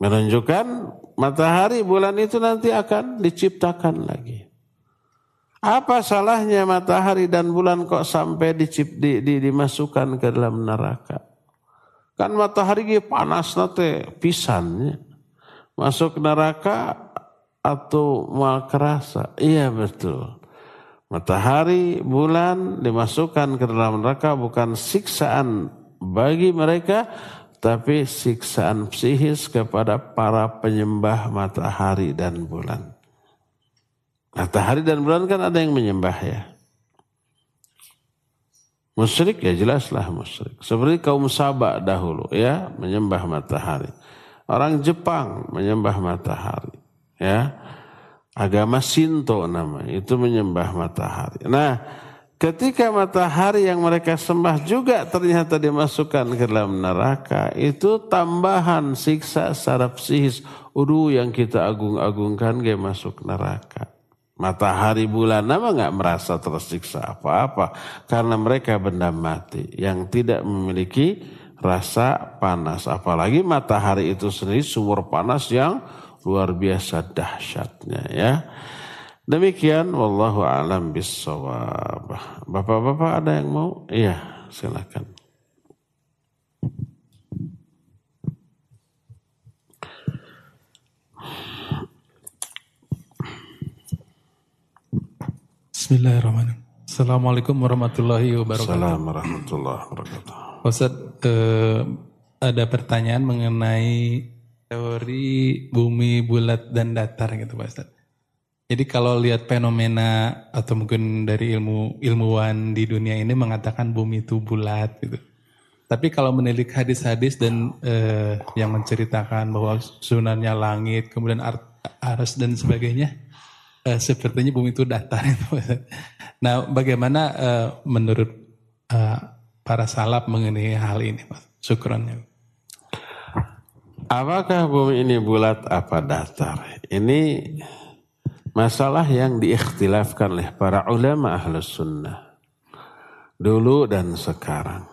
Menunjukkan matahari bulan itu nanti akan diciptakan lagi. Apa salahnya matahari dan bulan kok sampai dicip, di, di, dimasukkan ke dalam neraka? Kan matahari panas nate pisannya. Masuk neraka atau mal kerasa. Iya betul. Matahari, bulan dimasukkan ke dalam neraka bukan siksaan bagi mereka, tapi siksaan psikis kepada para penyembah matahari dan bulan. Matahari dan bulan kan ada yang menyembah ya. Musyrik ya jelaslah musyrik. Seperti kaum Sabah dahulu ya menyembah matahari. Orang Jepang menyembah matahari ya agama Sinto namanya, itu menyembah matahari. Nah, ketika matahari yang mereka sembah juga ternyata dimasukkan ke dalam neraka, itu tambahan siksa secara psikis. Udu yang kita agung-agungkan dia masuk neraka. Matahari bulan nama nggak merasa tersiksa apa-apa karena mereka benda mati yang tidak memiliki rasa panas. Apalagi matahari itu sendiri sumber panas yang luar biasa dahsyatnya ya. Demikian wallahu alam bisawab. Bapak-bapak ada yang mau? Iya, silakan. Bismillahirrahmanirrahim. Assalamualaikum warahmatullahi wabarakatuh. Assalamualaikum warahmatullahi wabarakatuh. Ustaz, eh, ada pertanyaan mengenai teori bumi bulat dan datar gitu Pak Ustaz. Jadi kalau lihat fenomena atau mungkin dari ilmu ilmuwan di dunia ini mengatakan bumi itu bulat gitu. Tapi kalau menilik hadis-hadis dan eh, yang menceritakan bahwa sunannya langit, kemudian aras dan sebagainya, eh, sepertinya bumi itu datar. Itu. (laughs) Nah, bagaimana eh, menurut eh, para salaf mengenai hal ini, Mas? Syukrannya. Apakah bumi ini bulat apa datar? Ini masalah yang diikhtilafkan oleh para ulama ahlus sunnah. Dulu dan sekarang.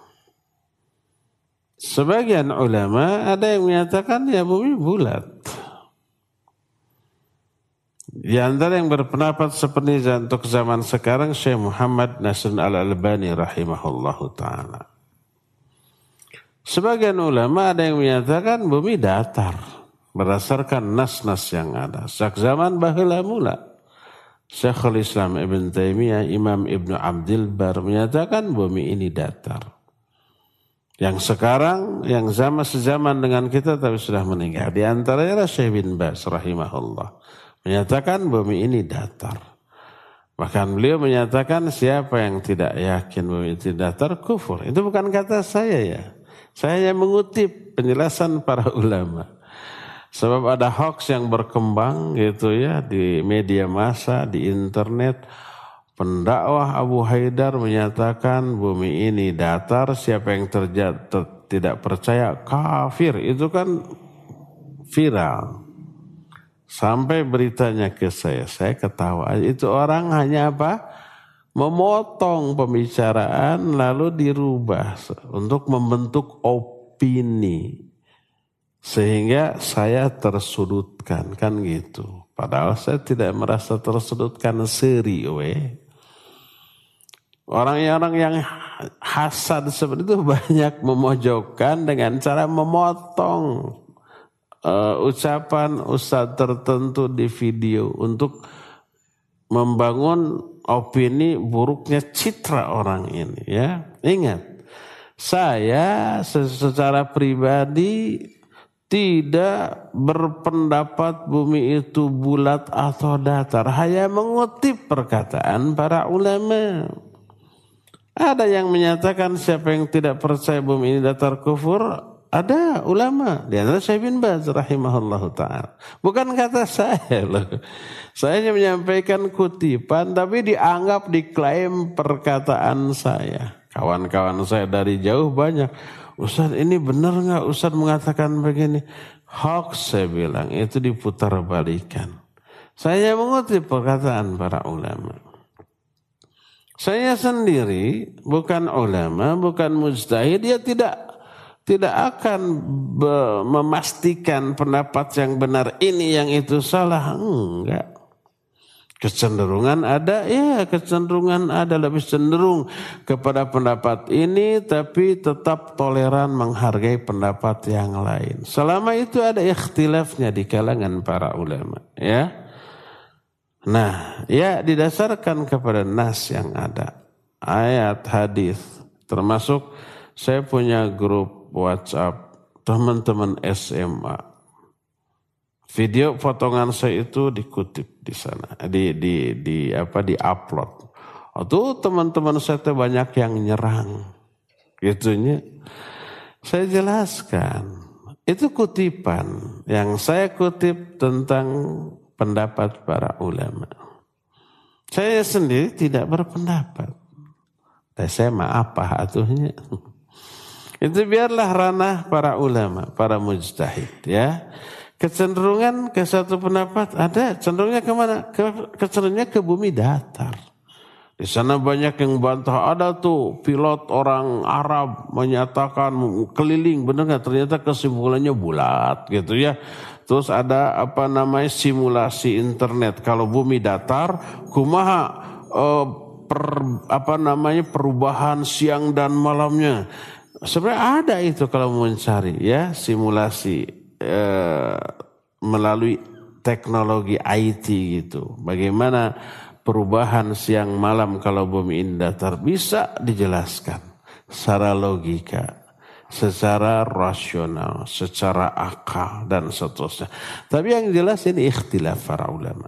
Sebagian ulama ada yang menyatakan ya bumi bulat. Di antara yang berpendapat seperti untuk zaman sekarang Syekh Muhammad Nasr al-Albani rahimahullahu ta'ala. Sebagian ulama ada yang menyatakan bumi datar berdasarkan nas-nas yang ada. Sejak zaman bahula mula. Syekhul Islam Ibn Taimiyah, Imam Ibn Abdul Bar menyatakan bumi ini datar. Yang sekarang, yang sama sezaman dengan kita tapi sudah meninggal. Di antaranya Syekh bin Bas rahimahullah. Menyatakan bumi ini datar. Bahkan beliau menyatakan siapa yang tidak yakin bumi ini datar kufur. Itu bukan kata saya ya. Saya mengutip penjelasan para ulama. Sebab ada hoax yang berkembang gitu ya di media massa, di internet. Pendakwah Abu Haidar menyatakan bumi ini datar, siapa yang terjadi ter, tidak percaya kafir. Itu kan viral. Sampai beritanya ke saya, saya ketawa. Itu orang hanya apa? memotong pembicaraan lalu dirubah untuk membentuk opini. Sehingga saya tersudutkan kan gitu. Padahal saya tidak merasa tersudutkan seri we. Orang-orang yang hasad seperti itu banyak memojokkan dengan cara memotong uh, ucapan ustadz tertentu di video untuk membangun opini buruknya citra orang ini ya. Ingat, saya secara pribadi tidak berpendapat bumi itu bulat atau datar. Hanya mengutip perkataan para ulama. Ada yang menyatakan siapa yang tidak percaya bumi ini datar kufur, ada ulama. Di antara Syekh bin Baz rahimahullah ta'ala. Bukan kata saya loh. Saya hanya menyampaikan kutipan tapi dianggap diklaim perkataan saya. Kawan-kawan saya dari jauh banyak. Ustaz ini benar nggak Ustaz mengatakan begini? Hoax saya bilang itu diputar balikan. Saya mengutip perkataan para ulama. Saya sendiri bukan ulama, bukan mujtahid, dia tidak tidak akan memastikan pendapat yang benar ini yang itu salah. Enggak. Kecenderungan ada, ya kecenderungan ada lebih cenderung kepada pendapat ini tapi tetap toleran menghargai pendapat yang lain. Selama itu ada ikhtilafnya di kalangan para ulama, ya. Nah, ya didasarkan kepada nas yang ada. Ayat, hadis, termasuk saya punya grup WhatsApp teman-teman SMA. Video potongan saya itu dikutip di sana, di di di apa di upload. Itu teman-teman saya itu banyak yang nyerang, gitunya. Saya jelaskan, itu kutipan yang saya kutip tentang pendapat para ulama. Saya sendiri tidak berpendapat. Dan saya maaf apa atuhnya. Itu biarlah ranah para ulama, para mujtahid ya. Kecenderungan ke satu pendapat ada, cenderungnya ke mana? Ke, kecenderungnya ke bumi datar. Di sana banyak yang bantah. Ada tuh pilot orang Arab menyatakan keliling. Benar nggak? Ternyata kesimpulannya bulat gitu ya. Terus ada apa namanya simulasi internet. Kalau bumi datar, kumaha eh, per, apa namanya perubahan siang dan malamnya. Sebenarnya ada itu kalau mencari ya simulasi eh, melalui teknologi IT gitu. Bagaimana perubahan siang malam kalau bumi ini datar bisa dijelaskan secara logika secara rasional, secara akal dan seterusnya. Tapi yang jelas ini ikhtilaf para ulama.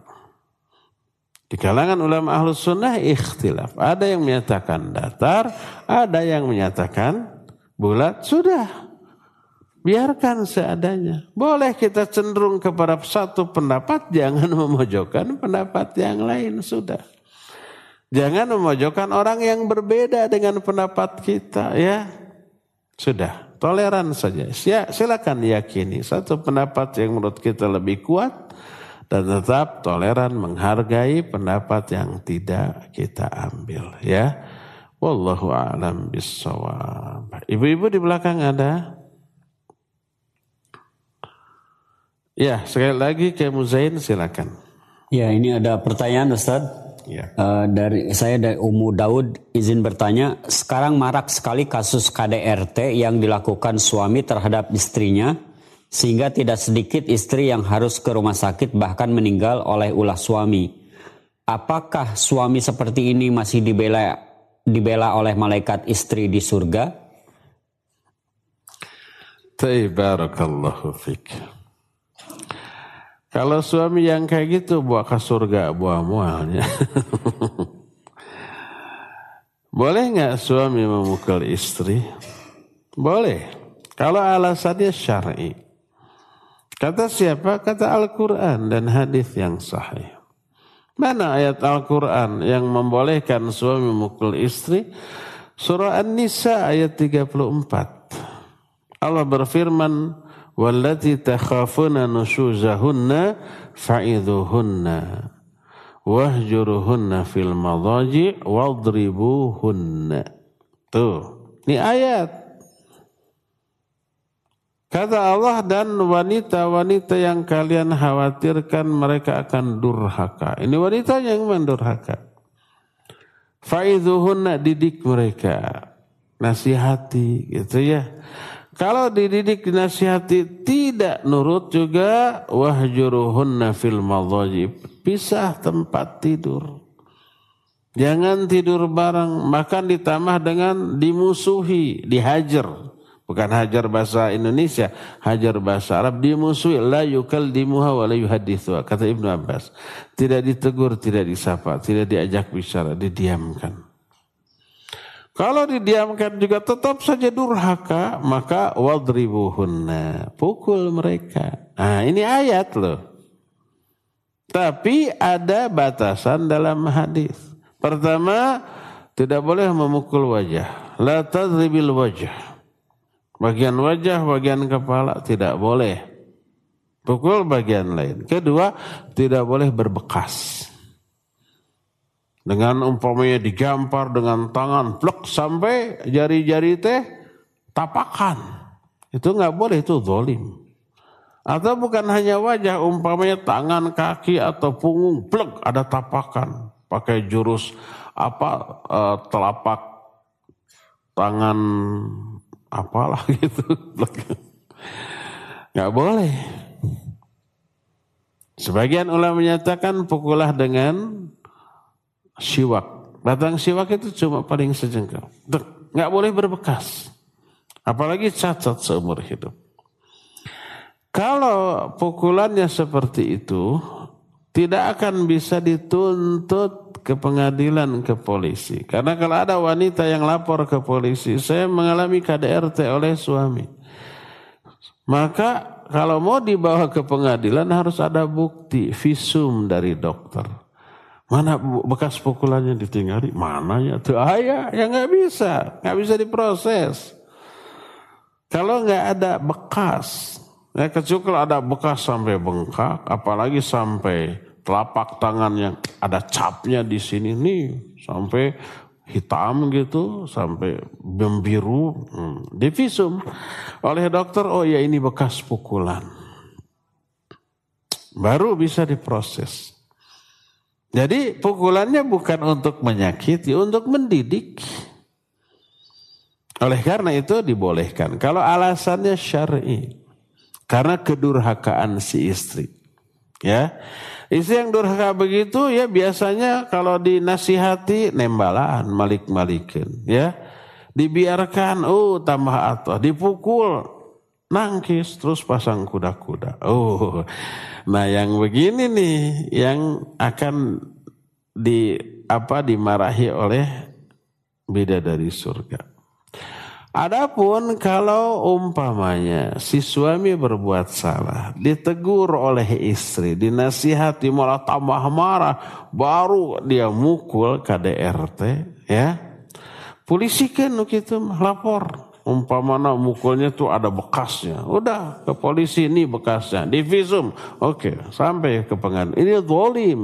Di kalangan ulama ahlus sunnah ikhtilaf. Ada yang menyatakan datar, ada yang menyatakan bulat. Sudah, biarkan seadanya. Boleh kita cenderung kepada satu pendapat, jangan (laughs) memojokkan pendapat yang lain. Sudah. Jangan memojokkan orang yang berbeda dengan pendapat kita ya. Sudah, toleran saja. Silakan yakini satu pendapat yang menurut kita lebih kuat dan tetap toleran menghargai pendapat yang tidak kita ambil ya. Wallahu a'lam bissawab. Ibu-ibu di belakang ada? Ya, sekali lagi ke Muzain silakan. Ya, ini ada pertanyaan Ustaz. Ya. Uh, dari saya dari Umu Daud izin bertanya, sekarang marak sekali kasus KDRT yang dilakukan suami terhadap istrinya sehingga tidak sedikit istri yang harus ke rumah sakit bahkan meninggal oleh ulah suami. Apakah suami seperti ini masih dibela dibela oleh malaikat istri di surga? Barakallahu fik. Kalau suami yang kayak gitu buat ke surga buah mualnya. (laughs) Boleh nggak suami memukul istri? Boleh. Kalau alasannya syar'i. Kata siapa? Kata Al-Quran dan hadis yang sahih. Mana ayat Al-Quran yang membolehkan suami memukul istri? Surah An-Nisa ayat 34. Allah berfirman, wallati takhafuna nusyuzahunna fa'idhuhunna wahjuruhunna fil madaji wadribuhunna. Tuh, ini ayat. Kata Allah dan wanita-wanita yang kalian khawatirkan mereka akan durhaka. Ini wanita yang mendurhaka. Faizuhunna didik mereka. Nasihati gitu ya. Kalau dididik dinasihati tidak nurut juga wahjuruhunna fil madhajib. Pisah tempat tidur. Jangan tidur bareng, makan ditambah dengan dimusuhi, dihajar. Bukan hajar bahasa Indonesia, hajar bahasa Arab. Dimusuhi, la dimuha wa la. Kata Ibnu Abbas. Tidak ditegur, tidak disapa, tidak diajak bicara, didiamkan. Kalau didiamkan juga tetap saja durhaka, maka wadribuhunna. Pukul mereka. Nah ini ayat loh. Tapi ada batasan dalam hadis. Pertama, tidak boleh memukul wajah. La tadribil wajah Bagian wajah, bagian kepala tidak boleh. Pukul bagian lain. Kedua, tidak boleh berbekas. Dengan umpamanya digampar dengan tangan plek sampai jari-jari teh tapakan. Itu nggak boleh, itu zolim. Atau bukan hanya wajah, umpamanya tangan, kaki atau punggung plek ada tapakan. Pakai jurus apa uh, telapak tangan apalah (laughs) gitu. Nggak boleh. Sebagian ulama menyatakan pukulah dengan siwak. Batang siwak itu cuma paling sejengkal. Nggak boleh berbekas. Apalagi cacat seumur hidup. Kalau pukulannya seperti itu, tidak akan bisa dituntut ke pengadilan ke polisi. Karena kalau ada wanita yang lapor ke polisi, saya mengalami KDRT oleh suami. Maka kalau mau dibawa ke pengadilan harus ada bukti visum dari dokter. Mana bekas pukulannya ditinggali? Mana ya? Tuh ayah ya nggak bisa, nggak bisa diproses. Kalau nggak ada bekas, ya kecuali ada bekas sampai bengkak, apalagi sampai telapak tangan yang ada capnya di sini nih sampai hitam gitu sampai membiru hmm, divisum oleh dokter oh ya ini bekas pukulan baru bisa diproses jadi pukulannya bukan untuk menyakiti untuk mendidik oleh karena itu dibolehkan kalau alasannya syar'i karena kedurhakaan si istri ya Istri yang durhaka begitu ya biasanya kalau dinasihati nembalaan malik-malikin ya. Dibiarkan oh tambah atau dipukul nangkis terus pasang kuda-kuda. Oh. Nah, yang begini nih yang akan di apa dimarahi oleh beda dari surga. Adapun kalau umpamanya si suami berbuat salah, ditegur oleh istri, dinasihati malah tambah marah, baru dia mukul KDRT, ya. Polisi kan gitu lapor. Umpamanya mukulnya tuh ada bekasnya. Udah ke polisi ini bekasnya, divisum. Oke, sampai ke pengadilan. Ini zolim.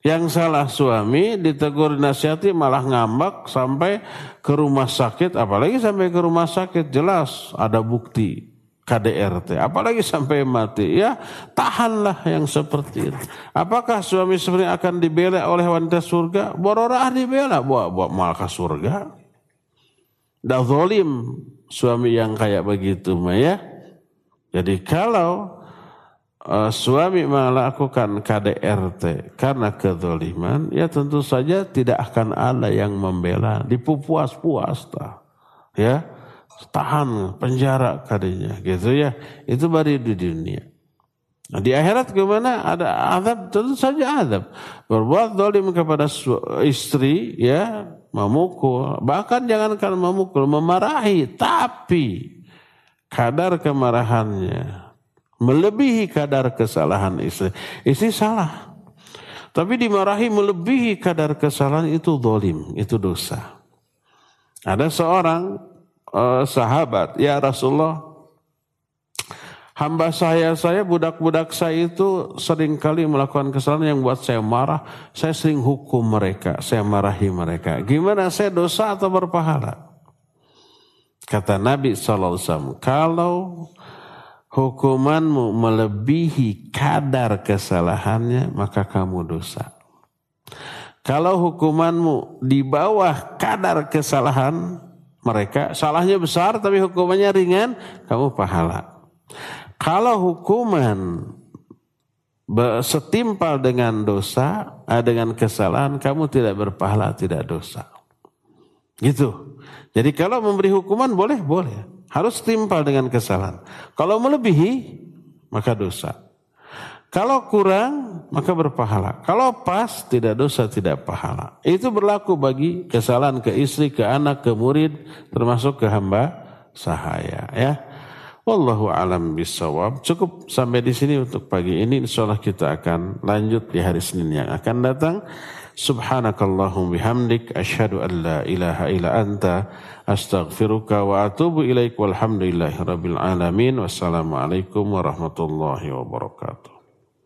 Yang salah suami ditegur nasihati malah ngambak sampai ke rumah sakit, apalagi sampai ke rumah sakit jelas ada bukti KDRT, apalagi sampai mati. Ya tahanlah yang seperti itu. Apakah suami sebenarnya akan dibela oleh wanita surga? Bororah dibela, buat buat malah surga. Dah zolim suami yang kayak begitu, ya. Jadi kalau uh, suami melakukan KDRT karena kezoliman, ya tentu saja tidak akan ada yang membela, dipuas-puas ya. Tahan penjara kadinya gitu ya. Itu baru di dunia di akhirat gimana ada azab tentu saja azab berbuat dolim kepada istri ya memukul bahkan jangankan memukul memarahi tapi kadar kemarahannya melebihi kadar kesalahan istri. Istri salah. Tapi dimarahi melebihi kadar kesalahan itu dolim, itu dosa. Ada seorang uh, sahabat, ya Rasulullah, hamba saya, saya budak-budak saya itu sering kali melakukan kesalahan yang buat saya marah. Saya sering hukum mereka, saya marahi mereka. Gimana saya dosa atau berpahala? Kata Nabi SAW, kalau hukumanmu melebihi kadar kesalahannya, maka kamu dosa. Kalau hukumanmu di bawah kadar kesalahan mereka, salahnya besar tapi hukumannya ringan, kamu pahala. Kalau hukuman setimpal dengan dosa, eh, dengan kesalahan, kamu tidak berpahala, tidak dosa. Gitu. Jadi kalau memberi hukuman boleh, boleh. Harus setimpal dengan kesalahan. Kalau melebihi, maka dosa. Kalau kurang, maka berpahala. Kalau pas, tidak dosa, tidak pahala. Itu berlaku bagi kesalahan ke istri, ke anak, ke murid, termasuk ke hamba sahaya. Ya. Wallahu alam bisawab. Cukup sampai di sini untuk pagi ini. Insya Allah kita akan lanjut di hari Senin yang akan datang. Subhanakallahum bihamdik. Ashadu an la ilaha illa anta. Astaghfiruka wa atubu ilaik. Walhamdulillahi rabbil alamin. Wassalamualaikum warahmatullahi wabarakatuh.